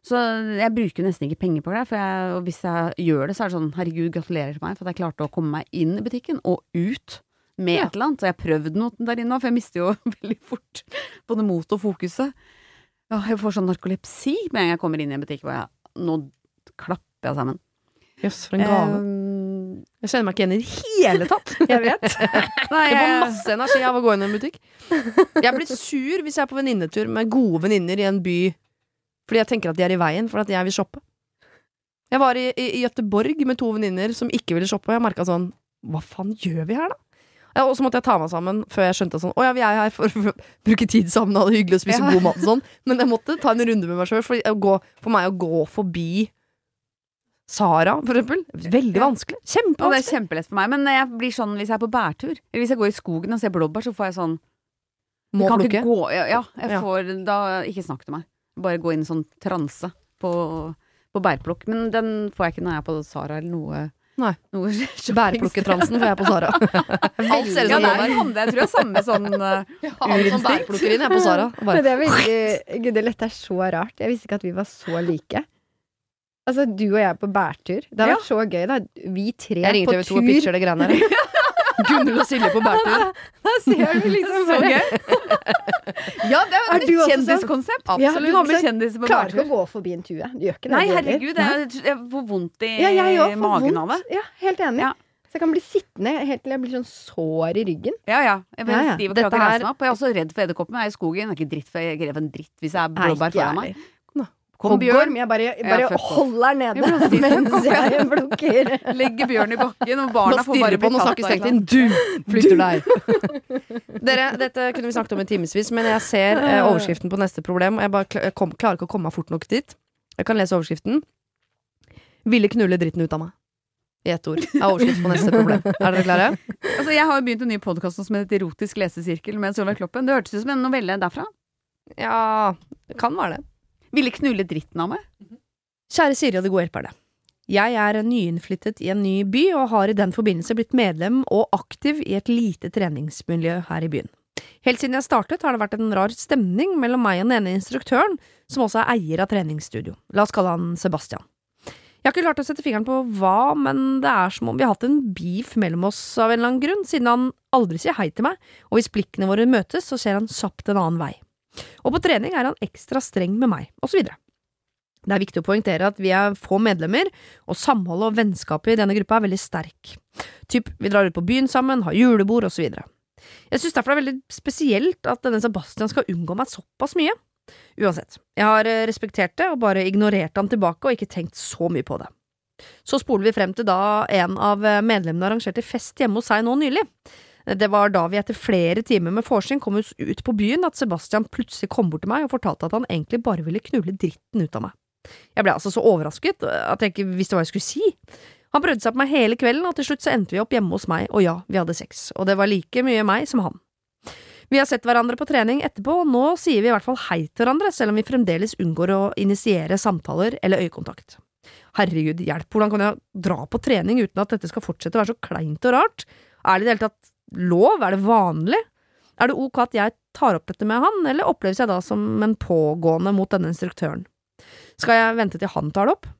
Så jeg bruker nesten ikke penger på det. For jeg, og hvis jeg gjør det, så er det sånn herregud, gratulerer til meg for at jeg klarte å komme meg inn i butikken og ut med Ja. et eller annet. Så jeg har prøvd noe der inne for jeg mister jo veldig fort både motet og fokuset. Ja, jeg får sånn narkolepsi med en gang jeg kommer inn i en butikk hvor jeg Nå klapper jeg sammen. Jøss, for en gave. Um, jeg kjenner meg ikke igjen i det hele tatt. Jeg vet. nei, Jeg får masse energi av å gå inn i en butikk. Jeg blir sur hvis jeg er på venninnetur med gode venninner i en by fordi jeg tenker at de er i veien for at jeg vil shoppe. Jeg var i, i, i Gøteborg med to venninner som ikke ville shoppe, og jeg merka sånn Hva faen gjør vi her, da? Ja, og så måtte jeg ta meg sammen før jeg skjønte sånn Å ja, vi er her for å bruke tid sammen og ha det hyggelig og spise Ja. god mat og sånn. Men jeg måtte ta en runde med meg sjøl, for, gå- for meg å gå forbi Sara, for eksempel. Veldig vanskelig. vanskelig. Ja, det er Kjempevanskelig. kjempelett for meg. Men jeg blir sånn hvis jeg er på bærtur, eller hvis jeg går i skogen og ser blåbær, så får jeg sånn Må kan plukke. ikke gå Ja, jeg Ja. får Da Ikke snakk til meg. Bare gå inn i sånn transe på, på bærplukk. Men den får jeg ikke når jeg er på Sara eller noe. Nei. noe Bærplukketransen får jeg på Sara. Alt ser ut som er en. Jeg tror det er samme sånn uh, bærplukkerinne jeg på Sara. Bare, Men det er veldig Gud, dette er så rart. Jeg visste ikke at vi var så like. Altså, du og jeg på bærtur. Det har Ja. vært så gøy, da. Vi tre på tur. jeg ringer TV 2 tur. og pitcher det greiene her. Gunhild og Silje på bærtur. Da ser du liksom Så gøy! Ja, det er Er jo et sånn? kjendiskonsept. Ja, du har med kjendiser på Klarer ikke å gå forbi en tue. Du gjør ikke det. Nei, herregud, jeg, jeg får vondt i Ja, jeg magen av det. Ja, helt enig. Ja. Så jeg kan bli sittende helt til jeg blir sånn sår i ryggen. Ja, ja. Jeg blir Ja, ja. stiv og klarer er- opp. Og jeg er også redd for edderkoppen. Jeg er i skogen. Det er ikke dritt, for jeg grev en dritt hvis jeg er blåbær foran meg. Jeg. Kom, Bjørn. Jeg bare, jeg bare jeg holder nede Jeg mens jeg plukker. Legger Bjørn i bakken, og barna får bare på den og snakker strengt inn. Du flytter deg. Dere, dette kunne vi snakket om i timevis, men jeg ser eh, overskriften på neste problem. Og jeg bare jeg kom, klarer ikke å komme meg fort nok dit. Jeg kan lese overskriften. Ville knulle dritten ut av meg. I ett ord. Er overskrift på neste problem. Er dere klare? Altså, jeg har jo begynt en ny podkast som heter Erotisk lesesirkel med Solveig Kloppen. Det hørtes ut som en novelle derfra. Ja, det kan være det. Ville knulle dritten av meg. Kjære Siri og det gode hjelperne. Jeg er nyinnflyttet i en ny by, og har i den forbindelse blitt medlem og aktiv i et lite treningsmiljø her i byen. Helt siden jeg startet har det vært en rar stemning mellom meg og den ene instruktøren, som også er eier av treningsstudio. La oss kalle han Sebastian. Jeg har ikke klart å sette fingeren på hva, men det er som om vi har hatt en beef mellom oss av en eller annen grunn, siden han aldri sier hei til meg, og hvis blikkene våre møtes, så ser han kjapt en annen vei. Og på trening er han ekstra streng med meg, videre. Det er viktig å poengtere at vi er få medlemmer, og samholdet og vennskapet i denne gruppa er veldig sterk. Typ, vi drar ut på byen sammen, har julebord osv. Jeg synes derfor det er veldig spesielt at denne Sebastian skal unngå meg såpass mye. Uansett, jeg har eh, respektert det og bare ignorert han tilbake og ikke tenkt så mye på det. Så spoler vi frem til da en av eh, medlemmene arrangerte fest hjemme hos seg nå nylig. Det var da vi etter flere timer med vorspiel kom oss ut på byen at Sebastian plutselig kom bort til meg og fortalte at han egentlig bare ville knulle dritten ut av meg. Jeg ble altså så overrasket at jeg ikke visste hva jeg skulle si. Han prøvde seg på meg hele kvelden, og til slutt så endte vi opp hjemme hos meg, og ja, vi hadde sex, og det var like mye meg som han. Vi har sett hverandre på trening etterpå, og nå sier vi i hvert fall hei til hverandre, selv om vi fremdeles unngår å initiere samtaler eller øyekontakt. Herregud, hjelp, hvordan kan jeg dra på trening uten at dette skal fortsette å være så kleint og rart? Er det i det hele tatt lov? Er det vanlig? Er det ok at jeg tar opp dette med han, eller oppleves jeg da som en pågående mot denne instruktøren? Skal jeg vente til han tar det opp?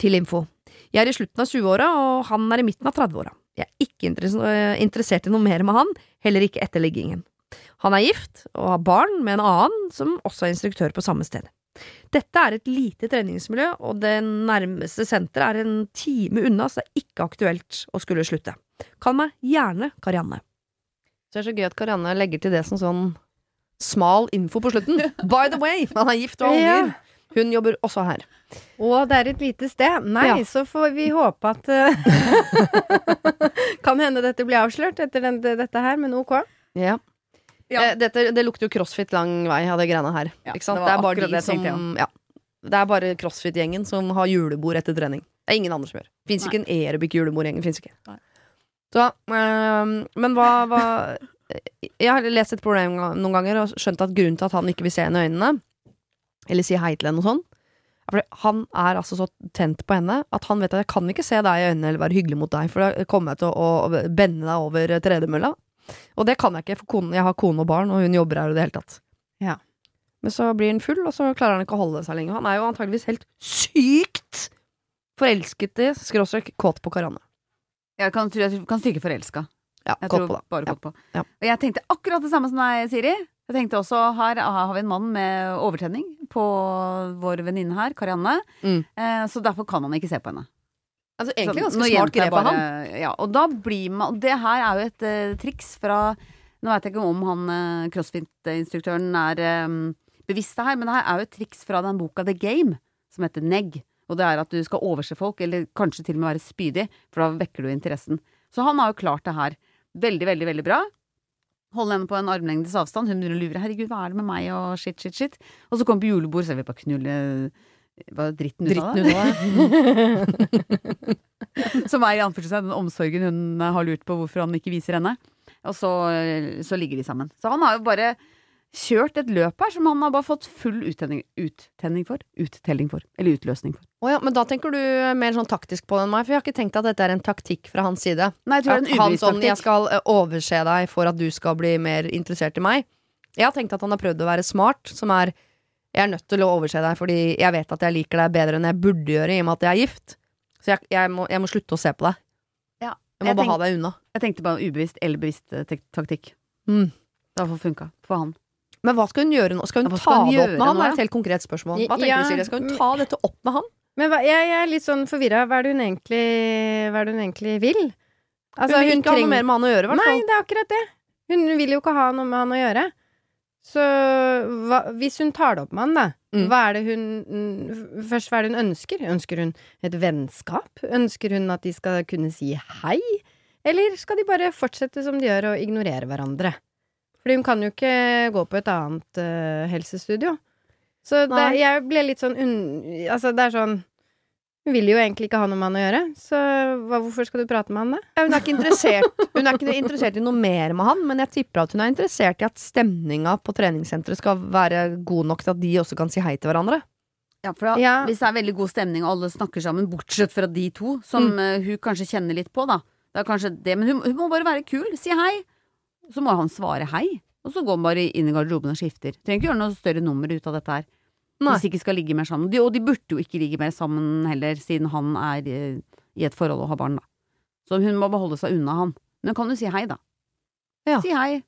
Til info. Jeg er i slutten av 20-åra, og han er i midten av 30-åra. Jeg er ikke øh, interessert i noe mer med han, heller ikke etter liggingen. Han er gift og har barn med en annen som også er instruktør på samme sted. Dette er et lite treningsmiljø, og det nærmeste senteret er en time unna, så det er ikke aktuelt å skulle slutte. Kall meg gjerne Karianne. Så det er så gøy at Karianne legger til det som sånn smal info på slutten. By the way, han er gift og har Ja. unger. Hun jobber også her. Og det er et lite sted. Nei, Ja. så får vi håpe at eh, Kan hende dette blir avslørt etter den, dette her, men ok. Ja. Ja. Eh, dette, det lukter jo crossfit lang vei av det greiene her. Ja, det Det, er bare de det som. Det er bare crossfit-gjengen som har julebord etter trening. Det er ingen andre som gjør. Fins ikke en aerobic-julebordgjengen. Fins ikke. Nei. Så, øhm, men hva, hva Jeg har lest et problem noen ganger og skjønt at grunnen til at han ikke vil se henne i øynene, eller si hei til henne og sånn, er fordi han er altså så tent på henne at han vet at jeg kan ikke se deg i øynene eller være hyggelig mot deg, for da kommer jeg til å, å bende deg over tredemølla. Og det kan jeg ikke, for konen, jeg har kone og barn, og hun jobber her i det hele tatt. Ja. Men så blir han full, og så klarer han ikke å holde seg lenger. Han er jo antageligvis helt sykt forelsket i, skråstrek, kåt på Karianne. Jeg kan, jeg kan stryke forelska. Ja, Jeg tror på det. bare Ja. kåt på. Ja. Og jeg tenkte akkurat det samme som deg, Siri. Jeg tenkte også, Her har vi en mann med overtenning på vår venninne her, Karianne. Mm. Eh, så derfor kan han ikke se på henne. Altså, egentlig ganske så, smart grep av han. Ja, og da blir man og Det her er jo et uh, triks fra Nå vet jeg ikke om han uh, crossfit-instruktøren er um, bevisst det her, men det her er jo et triks fra den boka The Game, som heter Negg. Og det er at du skal overse folk, eller kanskje til og med være spydig, for da vekker du interessen. Så han har jo klart det her veldig, veldig, veldig bra. Holde henne på en armlengdes avstand. Hun begynner å lure. 'Herregud, hva er det med meg?' og shit, shit, shit. Og så kommer vi på julebord, så er vi bare knulle Hva dritten ut av det. Som er i anførselstegn den omsorgen hun har lurt på hvorfor han ikke viser henne. Og så, så ligger de sammen. Så han har jo bare kjørt et løp her som han har bare fått full uttenning, uttenning for. Uttelling for. Eller utløsning for. Å ja, men da tenker du mer sånn taktisk på enn meg, for jeg har ikke tenkt at dette er en taktikk fra hans side. Nei, jeg tror det er en han sånn, jeg skal eh, overse deg for at du skal bli mer interessert i meg. Jeg har tenkt at han har prøvd å være smart, som er jeg er nødt til å overse deg fordi jeg vet at jeg liker deg bedre enn jeg burde gjøre i og med at jeg er gift. Så jeg, jeg, må, jeg må slutte å se på deg. Ja, Jeg må jeg bare ha deg unna. Jeg tenkte bare ubevisst eller bevisst eh, taktikk. Mm. Det har funka for han. Men hva skal hun gjøre nå? Skal hun ta skal hun det opp med han? Det er et helt konkret spørsmål. Hva tenker Ja, du, Silje? Skal hun ta dette opp med han? Men hva, jeg, jeg er litt sånn forvirra. Hva hva er det hun egentlig vil? Altså, hun vil ikke ha noe mer med han å gjøre, i hvert Nei, det er akkurat det. Hun vil jo ikke ha noe med han å gjøre. Så hva, hvis hun tar det opp med han, da, Mm. hva er det hun mm, Først, hva er det hun ønsker? Ønsker hun et vennskap? Ønsker hun at de skal kunne si hei? Eller skal de bare fortsette som de gjør, og ignorere hverandre? Fordi hun kan jo ikke gå på et annet uh, helsestudio. Så det, jeg ble litt sånn un, Altså, det er sånn Hun vil jo egentlig ikke ha noe med han å gjøre, så hva, hvorfor skal du prate med han, da? Ja, hun, er ikke hun er ikke interessert i noe mer med han, men jeg tipper at hun er interessert i at stemninga på treningssenteret skal være god nok til at de også kan si hei til hverandre. Ja, for da, Ja. Hvis det er veldig god stemning og alle snakker sammen, bortsett fra de to, som mm. hun kanskje kjenner litt på, da. Det er kanskje det, men hun, hun må bare være kul, si hei. Så må han svare hei, og så går han bare inn i garderoben og skifter. Trenger ikke gjøre noe større nummer ut av dette her. Nei. Hvis de ikke skal ligge mer sammen. De, og de burde jo ikke ligge mer sammen heller, siden han er eh, i et forhold og har barn, da. Så hun må beholde seg unna han. Men kan du si hei, da. Ja. Si hei.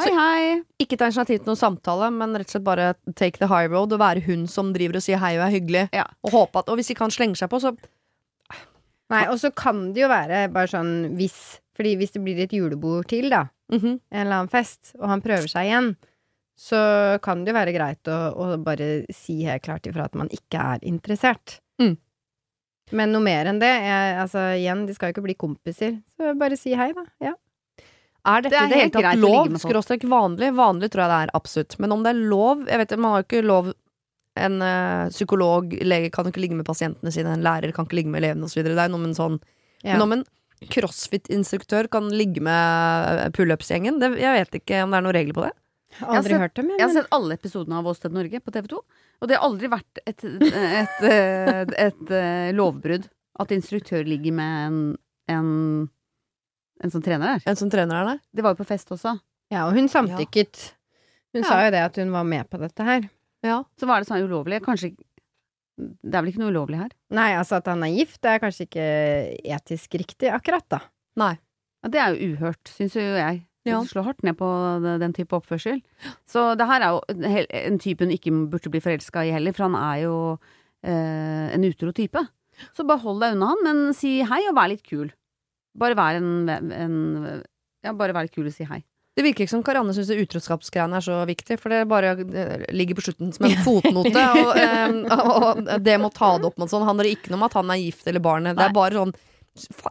Hei, Så- hei. Ikke ta initiativ til noen samtale, men rett og slett bare take the high road og være hun som driver og sier hei og er hyggelig. Ja. Og håpe at, og hvis ikke han slenger seg på, så Nei, og så kan det jo være bare sånn hvis Fordi hvis det blir et julebord til, da, mhm. en eller annen fest, og han prøver seg igjen, så kan det jo være greit å, å bare si helt klart ifra at man ikke er interessert. Mm. Men noe mer enn det jeg, Altså, igjen, de skal jo ikke bli kompiser, så bare si hei, da. Ja. Er dette Det er det helt, helt greit å lov? ligge med folk. Skråstrek vanlig? Vanlig tror jeg det er, absolutt. Men om det er lov Jeg vet Man har jo ikke lov En eh, psykolog, lege kan jo ikke ligge med pasientene sine, en lærer kan ikke ligge med elevene osv. Det er noe med en sånn Ja. Men om en crossfit-instruktør kan ligge med eh, pullups-gjengen, jeg vet ikke om det er noen regler på det. Aldri sett- hørt dem, jeg. Jeg har sett alle episodene av Åsted Norge på TV 2, og det har aldri vært et, et, et, et, eh, lovbrudd at instruktør ligger med en, en, en som trener der. En som trener der, der. Det var jo på fest også. Ja, og hun samtykket. Hun Ja. sa jo det at hun var med på dette her. Ja. Så hva er det som er ulovlig? Kanskje Det er vel ikke noe ulovlig her? Nei, altså at han er gift, det er kanskje ikke etisk riktig akkurat, da. Nei. Ja, det er jo uhørt, syns jo jeg. Ja. Du slår hardt ned på den type oppførsel. Så det her er jo en type hun ikke burde bli forelska i heller, for han er jo eh, en utro type. Så bare hold deg unna han, men si hei og vær litt kul. Bare vær en, en Ja, bare vær litt kul og si hei. Det virker ikke som Karianne syns utroskapsgreiene er så viktig, for det bare eh, ligger på slutten som en fotnote. og, eh, og det må ta det opp mot sånn handler ikke ikke om at han er gift eller barnet. Det er bare sånn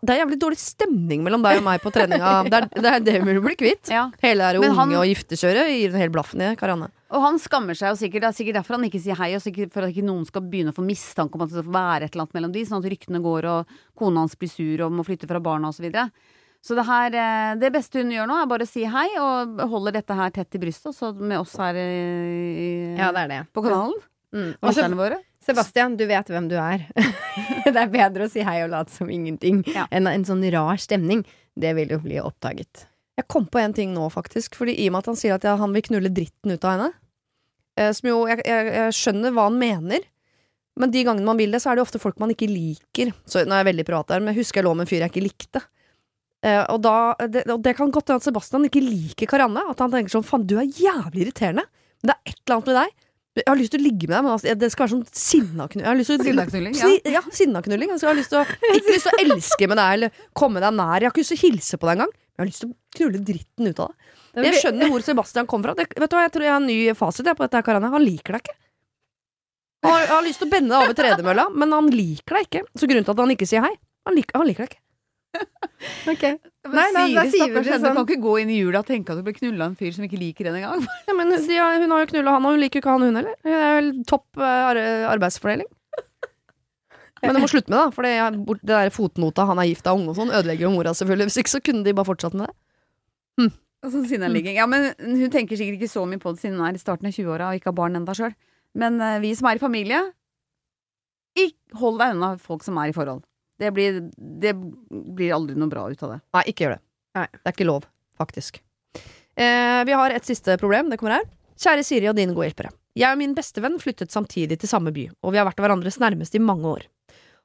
Det er jævlig dårlig stemning mellom deg og meg på treninga. Det er det, er det vi vil bli kvitt. Ja. Hele det unge han- og giftekjøret gir en hel blaffen i Karianne. Og han skammer seg jo sikkert. Det er sikkert derfor han ikke sier hei, og sikkert for at ikke noen skal begynne å få mistanke om at det skal være et eller annet mellom de, sånn at ryktene går og kona hans blir sur og må flytte fra barna og så. Så det her, eh, det beste hun gjør nå, er bare å si hei, og holder dette her tett i brystet, også med oss her i, Ja, det er det. på kanalen. Mm. Og Lytterne våre. Sebastian, du vet hvem du er. det er bedre å si hei og late som ingenting Ja. enn en sånn rar stemning. Det vil jo bli oppdaget. Jeg kom på en ting nå, faktisk. Fordi I og med at han sier at han vil knulle dritten ut av henne. Eh, som jo, jeg, jeg, jeg skjønner hva han mener. Men de gangene man vil det, så er det ofte folk man ikke liker. Så nå er jeg veldig privat her, men jeg husker jeg lå med en fyr jeg ikke likte. Eh, og, da, det, og det kan godt hende at Sebastian ikke liker Karanne. At han tenker sånn faen, du er jævlig irriterende. Men det er et eller annet med deg. Jeg har lyst til å ligge med deg, men altså, det skal være sånn sinnaknulling. Ja. Ja, sinnaknulling. Altså, jeg har lyst til å, ikke lyst til å elske med deg eller komme deg nær. Jeg har ikke lyst til å hilse på deg engang. Jeg har lyst til å knulle dritten ut av deg. Jeg skjønner hvor Sebastian kommer fra. Det, vet du hva, Jeg tror jeg har en ny fasit på dette. her, Karanne. Han liker deg ikke. Han har, han har lyst til å bende deg over tredemølla, men han liker deg ikke. Så grunnen til at han ikke sier hei, han liker, han liker deg ikke. Ok. Nei, nei, da sier stakkars det henne. Du sånn. kan ikke gå inn i jula og tenke at du ble knulla av en fyr som ikke liker henne engang. Ja, men Hun har jo knulla han, og hun liker jo ikke han hun heller. Det er vel topp eh, arbeidsfordeling. Men du må slutte med det, da, for det, er det der fotnota 'han er gift av unge' og sånn ødelegger jo mora, selvfølgelig. Hvis ikke så kunne de bare fortsatt med det. Sånn sinneligging. Ja, men hun tenker sikkert ikke så mye på det siden hun er i starten av 20-åra og ikke har barn enda sjøl. Men eh, vi som er i familie, hold deg unna folk som er i forhold. Det blir, det blir aldri noe bra ut av det. Nei, ikke gjør det. Nei. Det er ikke lov, faktisk. Eh, vi har et siste problem. Det kommer her. Kjære Siri og dine gode hjelpere. Jeg og min bestevenn flyttet samtidig til samme by, og vi har vært hverandres nærmeste i mange år.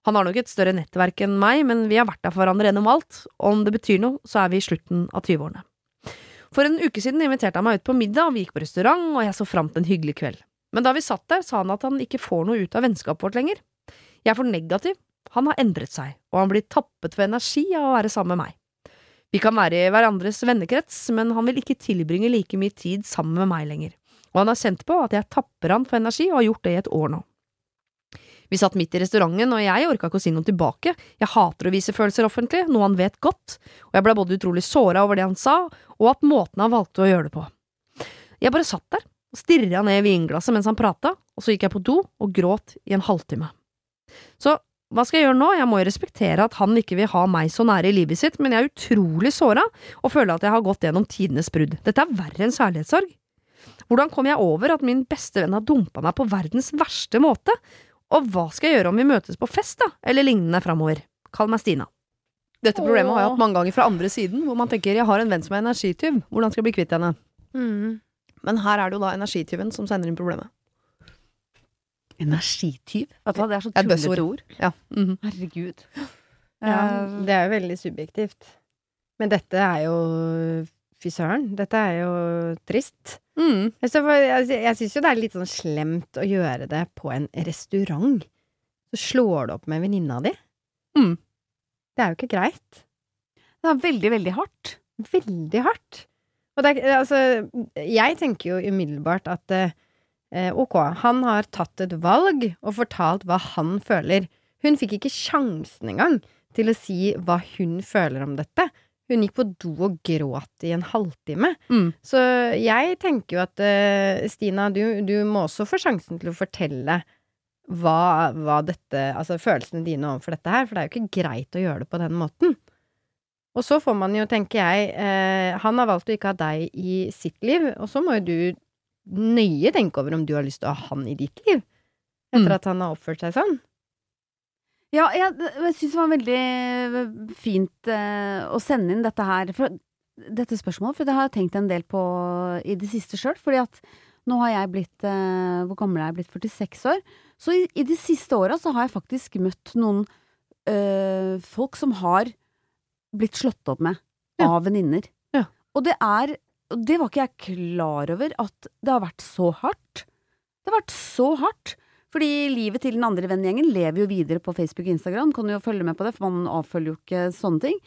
Han har nok et større nettverk enn meg, men vi har vært der for hverandre gjennom alt, og om det betyr noe, så er vi i slutten av 20-årene. For en uke siden inviterte han meg ut på middag, og vi gikk på restaurant, og jeg så fram til en hyggelig kveld. Men da vi satt der, sa han at han ikke får noe ut av vennskapet vårt lenger. Jeg er for negativ. Han har endret seg, og han blir tappet for energi av å være sammen med meg. Vi kan være i hverandres vennekrets, men han vil ikke tilbringe like mye tid sammen med meg lenger, og han har kjent på at jeg tapper han for energi og har gjort det i et år nå. Vi satt midt i restauranten, og jeg orka ikke å si noe tilbake, jeg hater å vise følelser offentlig, noe han vet godt, og jeg ble både utrolig såra over det han sa, og at måten han valgte å gjøre det på. Jeg bare satt der og stirra ned i vinglasset mens han prata, og så gikk jeg på do og gråt i en halvtime. Så hva skal jeg gjøre nå? Jeg må jo respektere at han ikke vil ha meg så nære i livet sitt, men jeg er utrolig såra og føler at jeg har gått gjennom tidenes brudd. Dette er verre enn kjærlighetssorg. Hvordan kom jeg over at min beste venn har dumpa meg på verdens verste måte? Og hva skal jeg gjøre om vi møtes på fest, da, eller lignende framover? Kall meg Stina. Dette problemet har jeg hatt mange ganger fra andre siden, hvor man tenker jeg har en venn som er energityv, hvordan skal jeg bli kvitt henne? Mm. Men her er det jo da energityven som sender inn problemet. Energityv? Altså, det er så tullete ord. Ja. mhm. Herregud. Ja, det er jo veldig subjektivt. Men dette er jo Fy søren, dette er jo trist. Mm. Jeg, jeg syns jo det er litt sånn slemt å gjøre det på en restaurant. Så slår du opp med venninna di. Mm. Det er jo ikke greit. det er veldig, veldig hardt. Veldig hardt. Og det er, altså, jeg tenker jo umiddelbart at eh, ok, han har tatt et valg og fortalt hva han føler. Hun fikk ikke sjansen engang til å si hva hun føler om dette. Hun gikk på do og gråt i en halvtime. Mm. Så jeg tenker jo at uh, Stina, du, du må også få sjansen til å fortelle hva, hva dette Altså følelsene dine overfor dette her, for det er jo ikke greit å gjøre det på den måten. Og så får man jo, tenker jeg, eh, han har valgt å ikke ha deg i sitt liv, og så må jo du nøye tenke over om du har lyst til å ha han i ditt liv. Etter Mm. at han har oppført seg sånn. Ja, jeg, jeg syns det var veldig fint eh, å sende inn dette her. For dette spørsmålet, for det har jeg tenkt en del på i det siste sjøl. Fordi at nå har jeg blitt eh, Hvor gammel er jeg blitt? 46 år. Så i, i de siste åra så har jeg faktisk møtt noen eh, folk som har blitt slått opp med Ja. av venninner. Ja. Og det er Og det var ikke jeg klar over at det har vært så hardt. Det har vært så hardt. Fordi livet til den andre vennegjengen lever jo videre på Facebook og Instagram. Kan du jo følge med på det, for man avfølger jo ikke sånne ting.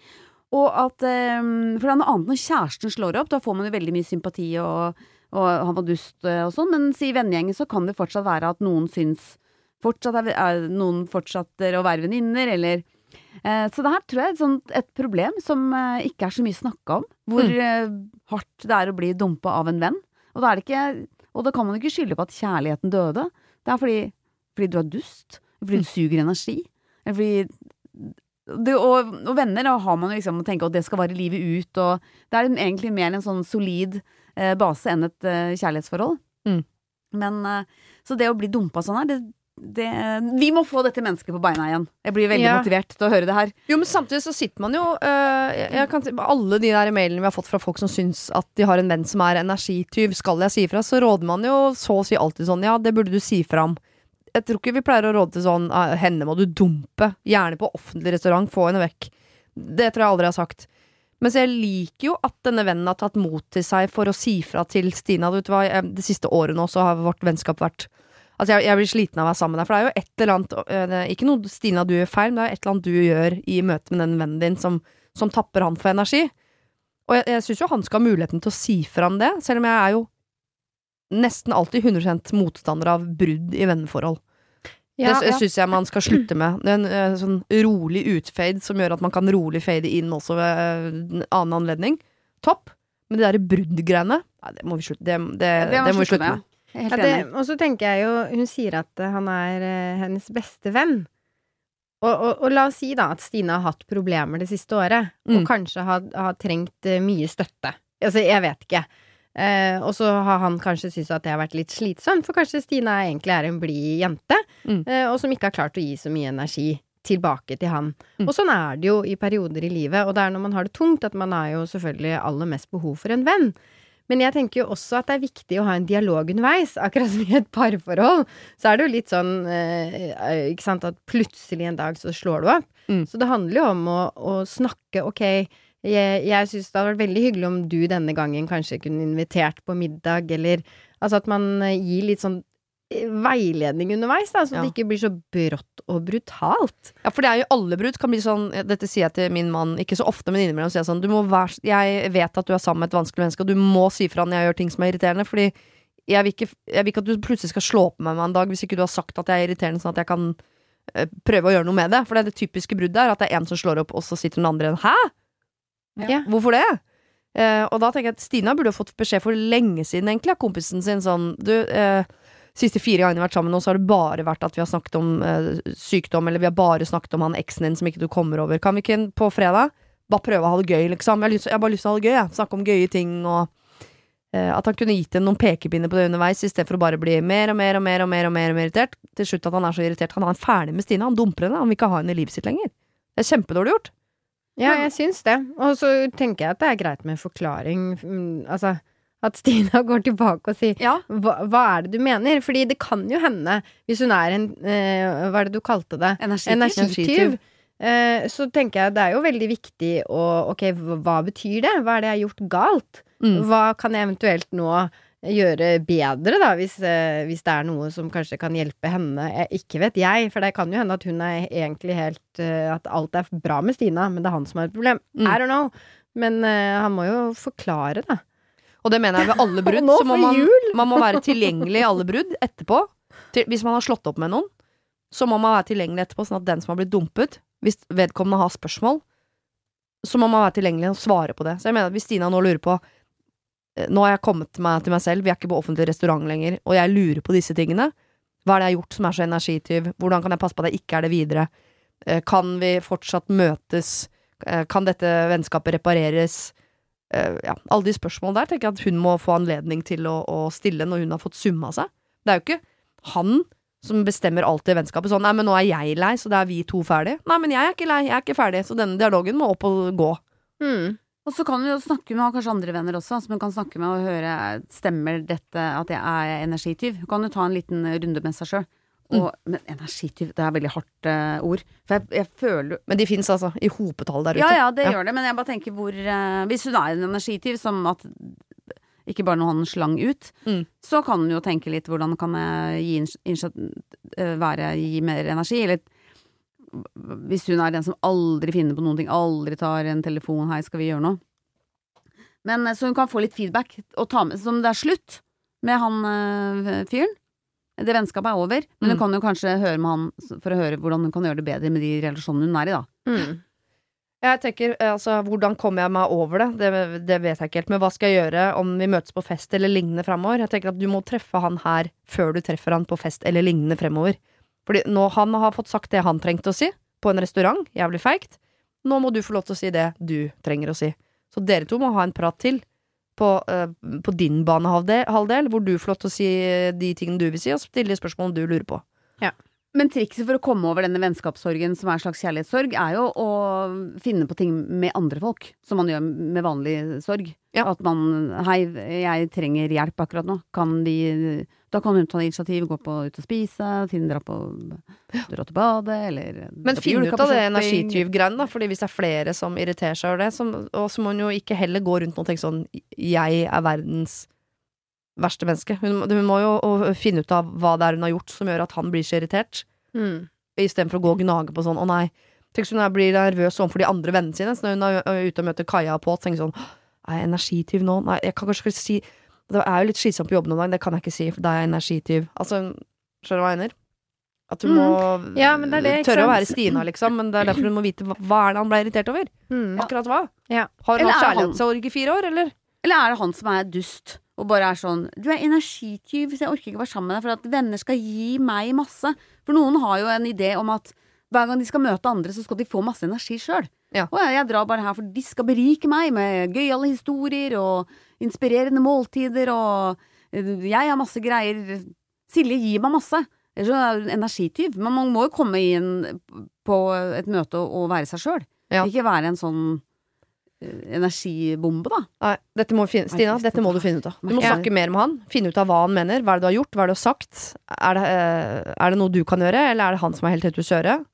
Og at um, For det er noe annet når kjæresten slår opp. Da får man jo veldig mye sympati og, og han var dust eh, og sånn. men i vennegjengen så kan det fortsatt være at noen syns fortsatt er, er noen fortsetter å være venninner, eller Så det her tror jeg er et, problem som eh, ikke er så mye snakka om. Hvor mm. hardt det er å bli dumpa av en venn. Og da er det ikke Og da kan man ikke skylde på at kjærligheten døde. Det er fordi, fordi du er dust. Fordi du suger energi. Eller fordi det, og, og venner da har man jo liksom å tenke at det skal vare livet ut, og det er egentlig mer en sånn solid eh, base enn et eh, kjærlighetsforhold. Mm. Men eh, Så det å bli dumpa sånn her, det, det Vi må få dette mennesket på beina igjen. Jeg blir veldig Ja. motivert til å høre det her. Jo, men samtidig så sitter man jo øh, jeg, jeg Alle de der mailene vi har fått fra folk som syns at de har en venn som er energityv, skal jeg si ifra, så råder man jo så å si alltid sånn Ja, det burde du si fra om. Jeg tror ikke vi pleier å råde til sånn «Ah, Henne må du dumpe. Gjerne på offentlig restaurant. Få henne vekk. Det tror jeg aldri jeg har sagt. Mens jeg liker jo at denne vennen har tatt mot til seg for å si fra til Stina. Du vet hva, Det siste året nå så har vårt vennskap vært Altså jeg, jeg blir sliten av å være sammen med deg, for det er jo et eller annet øh, Ikke noe Stina du gjør feil, men det er et eller annet du gjør i møte med den vennen din som, som tapper han for energi. Og jeg, jeg syns jo han skal ha muligheten til å si fra om det, selv om jeg er jo nesten alltid 100 motstander av brudd i venneforhold. Ja, det ja. syns jeg man skal slutte med. Det er en øh, sånn rolig utfade som gjør at man kan rolig fade inn også ved øh, en annen anledning. Topp. Men de der brudd-greiene, nei, det må vi slutte, det, det, det, må vi slutte med. Jeg Helt Ja, enig. og så tenker jeg jo Hun sier at eh, han er uh, hennes beste venn. Og, og, og la oss si da at Stine har hatt problemer det siste året, Mm. og kanskje har, har trengt uh, mye støtte. Altså, jeg vet ikke. Uh, og så har han kanskje syntes at det har vært litt slitsomt, for kanskje Stine egentlig er en blid jente, Mm. uh, og som ikke har klart å gi så mye energi tilbake til han. Mm. Og sånn er det jo i perioder i livet, og det er når man har det tungt at man har jo selvfølgelig aller mest behov for en venn. Men jeg tenker jo også at det er viktig å ha en dialog underveis. Akkurat som i et parforhold, så er det jo litt sånn eh, Ikke sant, at plutselig en dag så slår du opp. Mm. Så det handler jo om å, å snakke Ok, jeg, jeg syns det hadde vært veldig hyggelig om du denne gangen kanskje kunne invitert på middag, eller Altså at man gir litt sånn veiledning underveis, da, så Ja. det ikke blir så brått og brutalt. Ja, for det er jo alle brudd kan bli sånn Dette sier jeg til min mann ikke så ofte, men innimellom sier jeg sånn du må være, Jeg vet at du er sammen med et vanskelig menneske, og du må si fra når jeg gjør ting som er irriterende, fordi jeg vil, ikke, jeg vil ikke at du plutselig skal slå på meg med en dag hvis ikke du har sagt at jeg er irriterende, sånn at jeg kan eh, prøve å gjøre noe med det. For det er det typiske bruddet er at det er en som slår opp, og så sitter den andre igjen. Hæ? Ja. Hvorfor det? Eh, og da tenker jeg at Stina burde jo fått beskjed for lenge siden, egentlig, av kompisen sin sånn Du, eh, siste fire gangene vi har vært sammen nå, så har det bare vært at vi har snakket om eh, sykdom, eller vi har bare snakket om han eksen din som ikke du kommer over. Kan vi ikke på fredag bare prøve å ha det gøy, liksom? Jeg har, lyst, jeg har bare lyst til å ha det gøy, jeg. Snakke om gøye ting og eh, At han kunne gitt henne noen pekepinner på det underveis, i stedet for å bare bli mer og mer og mer og mer og mer, og mer irritert. Til slutt at han er så irritert. Han er ferdig med Stine, han dumper henne. Han vil ikke ha henne i livet sitt lenger. Det er kjempedårlig gjort. Ja, jeg syns det. Og så tenker jeg at det er greit med forklaring. mm, Altså at Stina går tilbake og sier Ja. hva, hva er det du mener? Fordi det kan jo hende, hvis hun er en eh, Hva er det du kalte det? Energityv. Energityv. Eh, så tenker jeg det er jo veldig viktig å Ok, hva betyr det? Hva er det jeg har gjort galt? Mm. Hva kan jeg eventuelt nå gjøre bedre, da, hvis, eh, hvis det er noe som kanskje kan hjelpe henne? Jeg, ikke vet jeg, for det kan jo hende at hun er egentlig helt eh, At alt er bra med Stina, men det er han som har et problem. Mm. I don't know. Men han må jo forklare, da. Og det mener jeg ved alle brudd. Så må man, man må være tilgjengelig i alle brudd etterpå. Til, hvis man har slått opp med noen, så må man være tilgjengelig etterpå, sånn at den som har blitt dumpet, hvis vedkommende har spørsmål, så må man være tilgjengelig og svare på det. Så jeg mener at hvis Stina nå lurer på eh, Nå har jeg kommet meg til meg selv, vi er ikke på offentlig restaurant lenger, og jeg lurer på disse tingene. Hva er det jeg har gjort som er så energityv? Hvordan kan jeg passe på at jeg ikke er det videre? Eh, Kan vi fortsatt møtes? Eh, Kan dette vennskapet repareres? Eh, ja, alle de spørsmålene der tenker jeg at hun må få anledning til å, å stille når hun har fått summa seg. Det er jo ikke han som bestemmer alt i vennskapet. Sånn 'nei, men nå er jeg lei, så da er vi to ferdig'. Nei, men jeg er ikke lei, jeg er ikke ferdig, så denne dialogen må opp og gå. Mm. Og så kan hun jo snakke med kanskje andre venner også, som hun kan snakke med og høre Stemmer dette at jeg er energityv? Hun kan jo ta en liten runde med seg sjøl. Og, Men energityv, det er veldig hardt uh, ord. For jeg, jeg føler Men de fins altså i hopetall der ute. Ja ja, det gjør det, men jeg bare tenker hvor uh, Hvis hun er en energityv som at ikke bare noe han slang ut, Mm. så kan hun jo tenke litt hvordan kan jeg gi, initiat- eh, være, gi mer energi, eller hvis hun er den som aldri finner på noen ting, aldri tar en telefon 'hei, skal vi gjøre noe'? Men Så hun kan få litt feedback, og ta med som det er slutt med han fyren. Det vennskapet er over, men hun Mm. kan jo kanskje høre med han for å høre hvordan hun kan gjøre det bedre med de relasjonene hun er i, da. Mm. Jeg tenker, eh, altså, Hvordan kommer jeg meg over det? det? Det vet jeg ikke helt. Men hva skal jeg gjøre om vi møtes på fest eller lignende fremover? Jeg tenker at Du må treffe han her før du treffer han på fest eller lignende fremover. Fordi nå Han har fått sagt det han trengte å si på en restaurant. Jævlig feigt. Nå må du få lov til å si det du trenger å si. Så dere to må ha en prat til på, eh, på din banehalvdel, hvor du får lov til å si eh, de tingene du vil si, og stille spørsmål du lurer på. Men trikset for å komme over denne vennskapssorgen, som er en slags kjærlighetssorg, er jo å finne på ting med andre folk, som man gjør med vanlig sorg. Ja. At man 'hei, jeg trenger hjelp akkurat nå', kan vi Da kan hun ta initiativ, gå på ut og spise, Finn dra på dra til badet, eller Men finn ut av det energityvgreiene, da. Fordi hvis det er flere som irriterer seg over det, så, og så må hun jo ikke heller gå rundt og tenke sånn Jeg er verdens verste menneske. Hun, hun må jo å finne ut av hva det er hun har gjort som gjør at han blir så irritert, Mm. istedenfor å gå og gnage på sånn Å nei. Tenk hvis hun er- blir nervøs overfor de andre vennene sine, så når hun er ute og møter Kaja og Pål, tenker sånn Er jeg energityv nå? Nei, jeg kan kanskje ikke si Det er jo litt slitsomt på jobben noen dag, det kan jeg ikke si, for da er jeg energityv. Altså, skjønner du hva jeg mener? At hun må Ja, men det er det, ikke tørre å være Stina, liksom, men det er derfor hun må vite hva, hva er det han ble irritert over. Mm. Akkurat hva? Ja. Har hun hatt kjærlighetssorg i fire år, eller? Eller er det han som er dust, og bare er sånn 'du er energityv, så jeg orker ikke være sammen med deg', for at venner skal gi meg masse. For noen har jo en idé om at hver gang de skal møte andre, så skal de få masse energi sjøl. Ja. Og jeg, jeg drar bare her for de skal berike meg med gøyale historier og inspirerende måltider og eh, jeg har masse greier. Silje gir meg masse. Ellers så er hun energityv. Men man må jo komme inn på et møte og, og være seg sjøl. Ja. Ikke være en sånn energibombe, da. Nei, dette må finne, Stina, dette må du finne ut av. Du må snakke mer med han. Finne ut av hva han mener. Hva er det du har gjort? Hva er det du har sagt? Er det, eh, er det noe du kan gjøre, eller er det han som er helt ute å kjøre?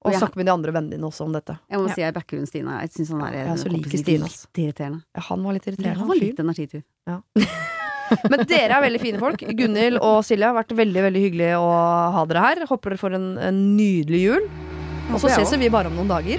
Og Ja. snakke med de andre vennene dine også om dette. Jeg må Ja. si jeg backer hun Stina. Jeg synes han er er så like Stina. Litt irriterende. Ja, han var litt irriterende. han var litt energitur. Men dere er veldig fine folk. Gunhild og Silje har vært veldig veldig hyggelig å ha dere her. Håper dere får en, en nydelig jul. Og så ses vi bare om noen dager.